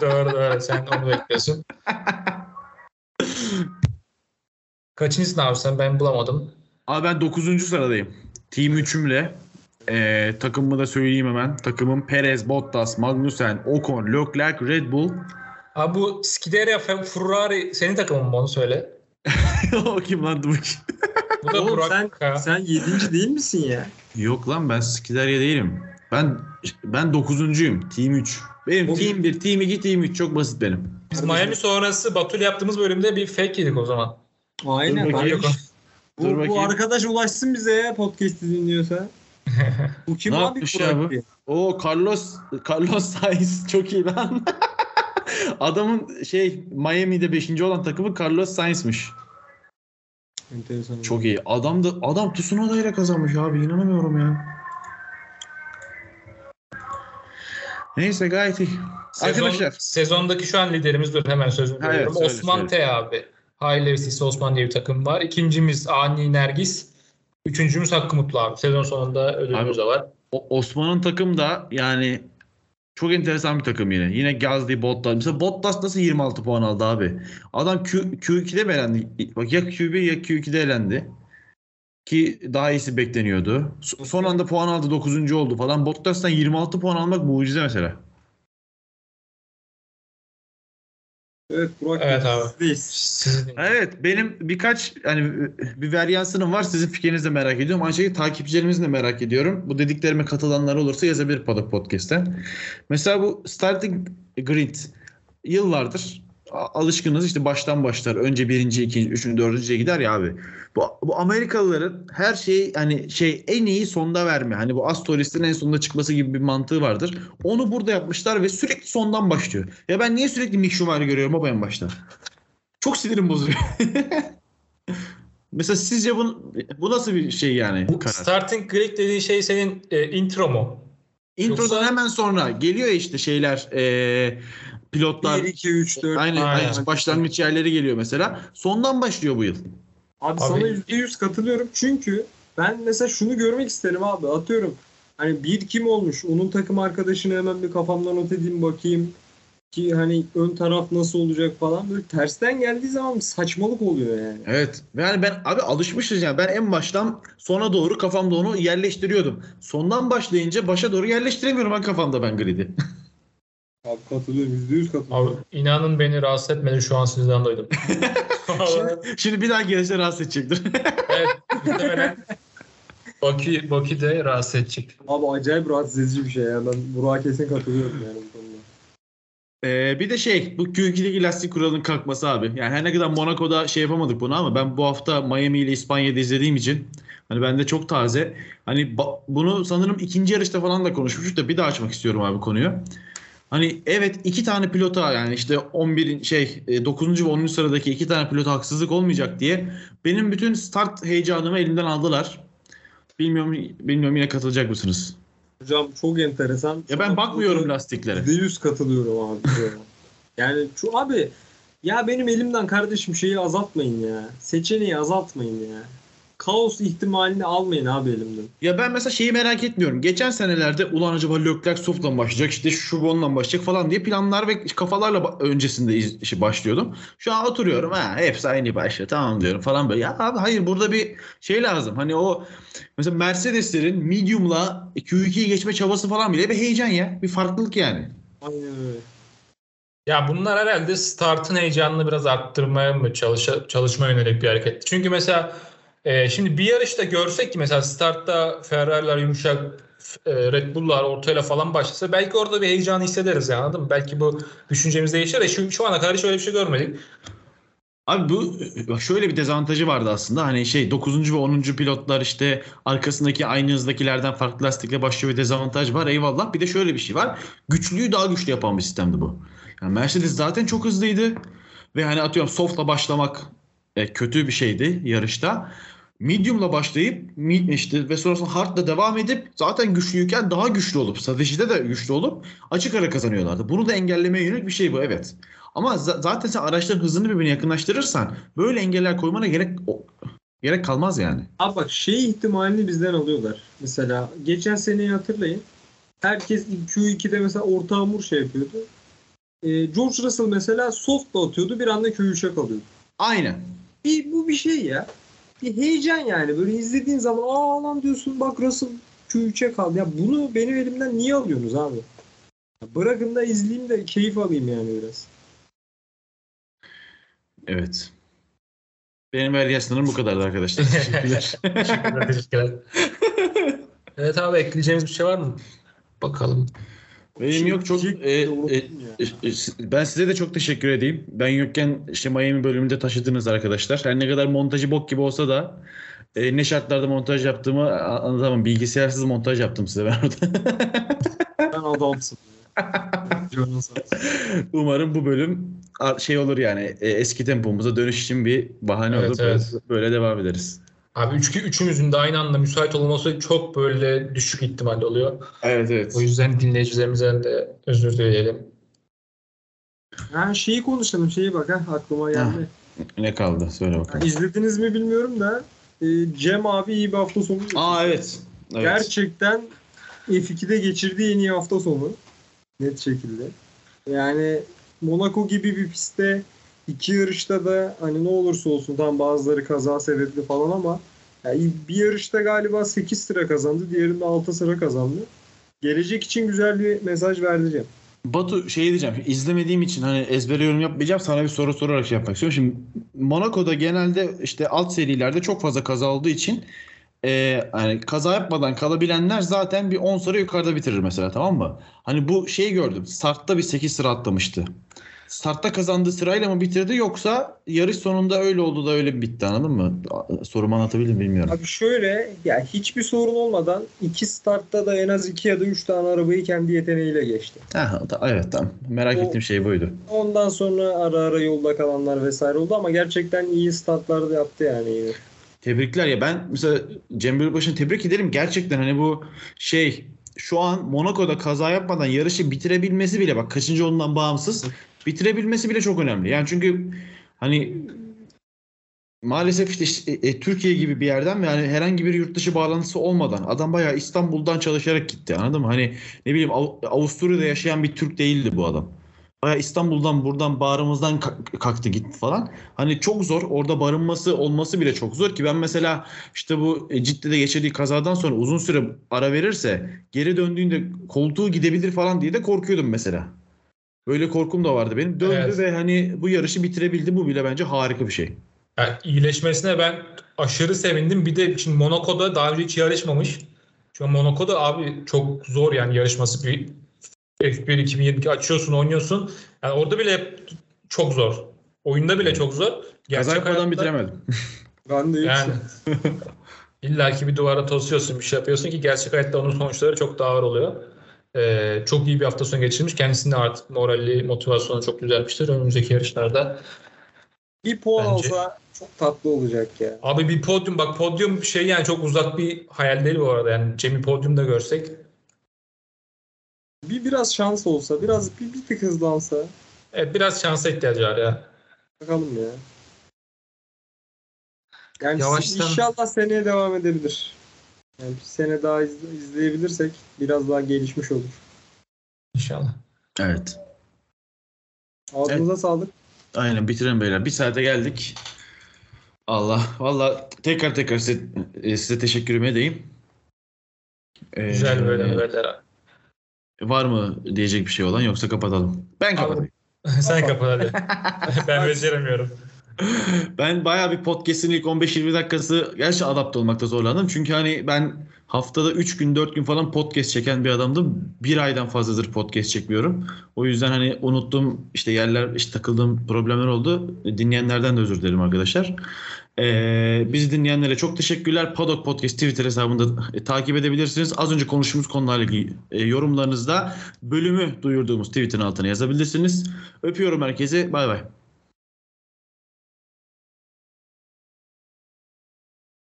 doğru doğru sen onu bekliyorsun. Kaçıncısın abi sen? Ben bulamadım. Abi ben 9. sıradayım. Team 3'ümle. Ee, takımımı da söyleyeyim hemen. Takımım Perez, Bottas, Magnussen, Ocon, Leclerc, Red Bull. Abi bu Scuderia Fe- Ferrari senin takımın mı onu söyle. o kim lan bakayım. Bu da Oğlum Burak. sen, sen yedinci değil misin ya? Yok lan ben Skiderya değilim. Ben ben 9'uncuyum. Team 3. Benim O- Team 1, Team 2, Team 3 çok basit benim. Biz Miami sonrası Batul yaptığımız bölümde bir fake yedik o zaman. Aynen. Dur bakayım. kardeş. Dur Bu, bu bakayım. arkadaş ulaşsın bize ya podcast'i dinliyorsa. Bu kim Ne abi Burak ya bu? O Carlos Carlos Sainz çok iyi lan. Adamın şey Miami'de 5. olan takımı Carlos Sainz'miş. Enteresan. Çok iyi. Adam da adam Tsunoda ile kazanmış abi. inanamıyorum ya. Neyse gayet iyi. Sezon, Arkadaşlar. Sezondaki şu an liderimiz dur hemen sözünü evet, söyle, Osman söyle. T abi. High Levis'te Osman diye bir takım var. İkincimiz Ani Nergis. Üçüncümüz Hakkı Mutlu abi. Sezon sonunda ödülümüz de var. O- Osman'ın takım da yani çok enteresan bir takım yine. Yine Gazli, Bottas. Mesela Bottas nasıl 26 puan aldı abi? Adam Q, Q2'de mi elendi? Bak ya Q1 ya Q2'de elendi. Ki daha iyisi bekleniyordu. So- Son anda puan aldı 9. oldu falan. Bottas'tan 26 puan almak mucize mesela. Evet Burak Evet abi. sizdeyiz. Evet benim birkaç hani bir varyansınım var. Sizin fikrinizi de merak ediyorum. Aynı şekilde takipçilerimizi de merak ediyorum. Bu dediklerime katılanlar olursa yazabilir Paddock Podcast'te. Mesela bu starting grid yıllardır alışkınız işte baştan başlar. Önce birinci, ikinci, üçüncü, dördüncüye gider ya abi. Bu, bu Amerikalıların her şeyi hani şey en iyi sonda verme. Hani bu Astorist'in en sonunda çıkması gibi bir mantığı vardır. Onu burada yapmışlar ve sürekli sondan başlıyor. Ya ben niye sürekli Mick Schumacher'ı görüyorum baba en başta? Çok sinirim bozuyor. Mesela sizce bu, bu nasıl bir şey yani? Bu karar? starting grid dediğin şey senin e, intro mu? Introdan Yoksa- hemen sonra geliyor işte şeyler e, pilotlar 1, 2, 3, 4. aynı, Aynen. aynı başlangıç yerleri geliyor mesela. Sondan başlıyor bu yıl. Abi, Abi- sana %100 katılıyorum çünkü ben mesela şunu görmek isterim abi atıyorum. Hani bir kim olmuş onun takım arkadaşını hemen bir kafamda not edeyim bakayım ki hani ön taraf nasıl olacak falan böyle tersten geldiği zaman saçmalık oluyor yani. Evet. Yani ben abi alışmışız yani. Ben en baştan sona doğru kafamda onu yerleştiriyordum. Sondan başlayınca başa doğru yerleştiremiyorum ben kafamda ben gridi. Abi katılıyorum %100 katılıyorum. Abi inanın beni rahatsız etmedi şu an sizden duydum. şimdi, şimdi bir daha gelirse rahatsız edecektir. evet muhtemelen Baki, Baki de rahatsız edecek. Abi acayip rahatsız edici bir şey ya ben Burak'a kesin katılıyorum yani bu konuda. Ee, bir de şey bu Q2'deki lastik kuralının kalkması abi. Yani her ne kadar Monaco'da şey yapamadık bunu ama ben bu hafta Miami ile İspanya'da izlediğim için hani bende çok taze. Hani ba- bunu sanırım ikinci yarışta falan da konuşmuştuk da bir daha açmak istiyorum abi konuyu. Hani evet iki tane pilota yani işte 11 şey 9. ve 10. sıradaki iki tane pilota haksızlık olmayacak diye benim bütün start heyecanımı elimden aldılar. Bilmiyorum bilmiyorum yine katılacak mısınız? Hocam çok enteresan. Ya ben bakmıyorum lastiklere. %100 katılıyorum abi. yani şu abi ya benim elimden kardeşim şeyi azaltmayın ya. Seçeneği azaltmayın ya. Kaos ihtimalini almayın abi elimden. Ya ben mesela şeyi merak etmiyorum. Geçen senelerde ulan acaba Leclerc soft'la mı başlayacak işte şu mı başlayacak falan diye planlar ve kafalarla öncesinde işi başlıyordum. Şu an oturuyorum ha hepsi aynı başlıyor tamam diyorum falan böyle. Ya abi hayır burada bir şey lazım. Hani o mesela Mercedeslerin medium'la Q2'yi geçme çabası falan bile bir heyecan ya. Bir farklılık yani. Aynen öyle. Ya bunlar herhalde startın heyecanını biraz arttırmaya mı çalışa, çalışma yönelik bir hareket. Çünkü mesela e, şimdi bir yarışta görsek ki mesela startta Ferrari'ler yumuşak e, Red Bull'lar ortayla falan başlasa belki orada bir heyecan hissederiz yani anladın mı? Belki bu düşüncemiz değişir de şu, şu ana kadar hiç öyle bir şey görmedik. Abi bu şöyle bir dezavantajı vardı aslında. Hani şey 9. ve 10. pilotlar işte arkasındaki aynı hızdakilerden farklı lastikle başlıyor bir dezavantaj var. Eyvallah. Bir de şöyle bir şey var. Güçlüyü daha güçlü yapan bir sistemdi bu. Yani Mercedes zaten çok hızlıydı. Ve hani atıyorum soft'la başlamak e, kötü bir şeydi yarışta. Medium'la başlayıp işte ve sonrasında hard'la devam edip zaten güçlüyken daha güçlü olup stratejide de güçlü olup açık ara kazanıyorlardı. Bunu da engellemeye yönelik bir şey bu evet. Ama za- zaten sen araçların hızını birbirine yakınlaştırırsan böyle engeller koymana gerek gerek kalmaz yani. Abi bak şey ihtimalini bizden alıyorlar. Mesela geçen seneyi hatırlayın. Herkes Q2'de mesela orta hamur şey yapıyordu. Ee, George Russell mesela soft'la atıyordu bir anda Q3'e kalıyordu. Aynen. Bir, bu bir şey ya. Bir heyecan yani. Böyle izlediğin zaman aa lan diyorsun bak Russell Q3'e kaldı. Ya bunu benim elimden niye alıyorsunuz abi? Ya bırakın da izleyeyim de keyif alayım yani biraz. Evet. Benim vergi sınırım bu kadardı arkadaşlar. Teşekkürler. Teşekkürler, teşekkürler. evet abi ekleyeceğimiz bir şey var mı? Bakalım. Benim yok çok e, şey e, ya. e, e, ben size de çok teşekkür edeyim. Ben yokken işte Miami bölümünde taşıdınız arkadaşlar. Her ne kadar montajı bok gibi olsa da e, ne şartlarda montaj yaptığımı anlatamam. Bilgisayarsız montaj yaptım size ben orada. Sen adamsın. Umarım bu bölüm şey olur yani e, eski tempomuza dönüş için bir bahane Evet, olur. evet. Böyle, böyle devam ederiz. Abi üç, üçümüzün de aynı anda müsait olması çok böyle düşük ihtimalle oluyor. Evet evet. O yüzden dinleyicilerimizden de özür dileyelim. Ha şeyi konuşalım şeyi bak ha aklıma geldi. Ne kaldı? Söyle Ha, bakalım. izlediniz mi bilmiyorum da e, Cem abi iyi bir hafta sonu. Aa evet. evet. Gerçekten F2'de geçirdiği en iyi hafta sonu. Net şekilde. Yani Monaco gibi bir pistte iki yarışta da hani ne olursa olsun tam bazıları kaza sebepli falan ama yani bir yarışta galiba 8 sıra kazandı. Diğerinde 6 sıra kazandı. Gelecek için güzel bir mesaj verdi Cem. Batu şey diyeceğim. izlemediğim için hani ezbere yorum yapmayacağım. Sana bir soru sorarak şey yapmak istiyorum. Şimdi Monaco'da genelde işte alt serilerde çok fazla kaza olduğu için e, yani kaza yapmadan kalabilenler zaten bir 10 sıra yukarıda bitirir mesela tamam mı? Hani bu şeyi gördüm. Startta bir 8 sıra atlamıştı. Startta kazandığı sırayla mı bitirdi yoksa yarış sonunda öyle oldu da öyle bitti anladın mı? Sorumu anlatabildim mi bilmiyorum. Abi şöyle ya hiçbir sorun olmadan iki startta da en az iki ya da üç tane arabayı kendi yeteneğiyle geçti. Ha, ta- evet tamam. Merak O- ettiğim şey buydu. Ondan sonra ara ara yolda kalanlar vesaire oldu ama gerçekten iyi startlar da yaptı yani yine. Tebrikler ya ben mesela Cem Gölbaşı'nı tebrik ederim. Gerçekten hani bu şey şu an Monaco'da kaza yapmadan yarışı bitirebilmesi bile bak kaçıncı olduğundan bağımsız bitirebilmesi bile çok önemli. Yani çünkü hani maalesef işte e, e, Türkiye gibi bir yerden yani herhangi bir yurt dışı bağlantısı olmadan adam bayağı İstanbul'dan çalışarak gitti anladın mı? Hani ne bileyim Av- Avusturya'da yaşayan bir Türk değildi bu adam. Bayağı İstanbul'dan buradan bağrımızdan kalk- kalktı gitti falan. Hani çok zor. Orada barınması olması bile çok zor ki ben mesela işte bu e, Cidde'de geçirdiği kazadan sonra uzun süre ara verirse geri döndüğünde koltuğu gidebilir falan diye de korkuyordum mesela. Böyle korkum da vardı benim. Döndü Evet. ve hani bu yarışı bitirebildi. Bu bile bence harika bir şey. Yani iyileşmesine ben aşırı sevindim. Bir de şimdi Monaco'da daha önce hiç yarışmamış. Çünkü Monaco'da abi çok zor yani yarışması. Bir F1 2022 açıyorsun, oynuyorsun. Yani orada bile çok zor. Oyunda bile çok zor. Kaza Gerçek yapmadan hayatta- bitiremedim. Ben de Yani illa ki bir duvara tosuyorsun, bir şey yapıyorsun ki gerçek hayatta onun sonuçları çok daha ağır oluyor. Ee, çok iyi bir hafta sonu geçirmiş. Kendisinin de artık morali, motivasyonu çok düzelmiştir. Önümüzdeki yarışlarda bir puan Bence- olsa çok tatlı olacak ya. Abi bir podyum bak podyum şey yani çok uzak bir hayal değil bu arada. Yani Cem'i podyumda görsek Bir biraz şans olsa, biraz bir, bir tık hızlansa Evet biraz şansa ihtiyacı var ya. bakalım ya. Yani Yavaştan- inşallah seneye devam edebilir. Yani bir sene daha izle- izleyebilirsek biraz daha gelişmiş olur. İnşallah. Evet. Ağzınıza sağlık. Aynen bitirelim beyler. Bir saate geldik. Allah. Valla tekrar tekrar size, e, size teşekkür edeyim. Ee, Güzel böyle böyle. Var mı diyecek bir şey olan yoksa kapatalım. Ben kapatayım. Sen kapat hadi. ben beceremiyorum. Ben bayağı bir podcast'in ilk 15-20 dakikası gerçi adapte olmakta zorlandım. Çünkü hani ben haftada 3 gün 4 gün falan podcast çeken bir adamdım. Bir aydan fazladır podcast çekmiyorum. O yüzden hani unuttum işte yerler işte takıldığım problemler oldu. Dinleyenlerden de özür dilerim arkadaşlar. Ee, bizi dinleyenlere çok teşekkürler. Paddock Podcast Twitter hesabında e, takip edebilirsiniz. Az önce konuştuğumuz konularla ilgili e, yorumlarınızda bölümü duyurduğumuz tweetin altına yazabilirsiniz. Öpüyorum herkese. Bay bay.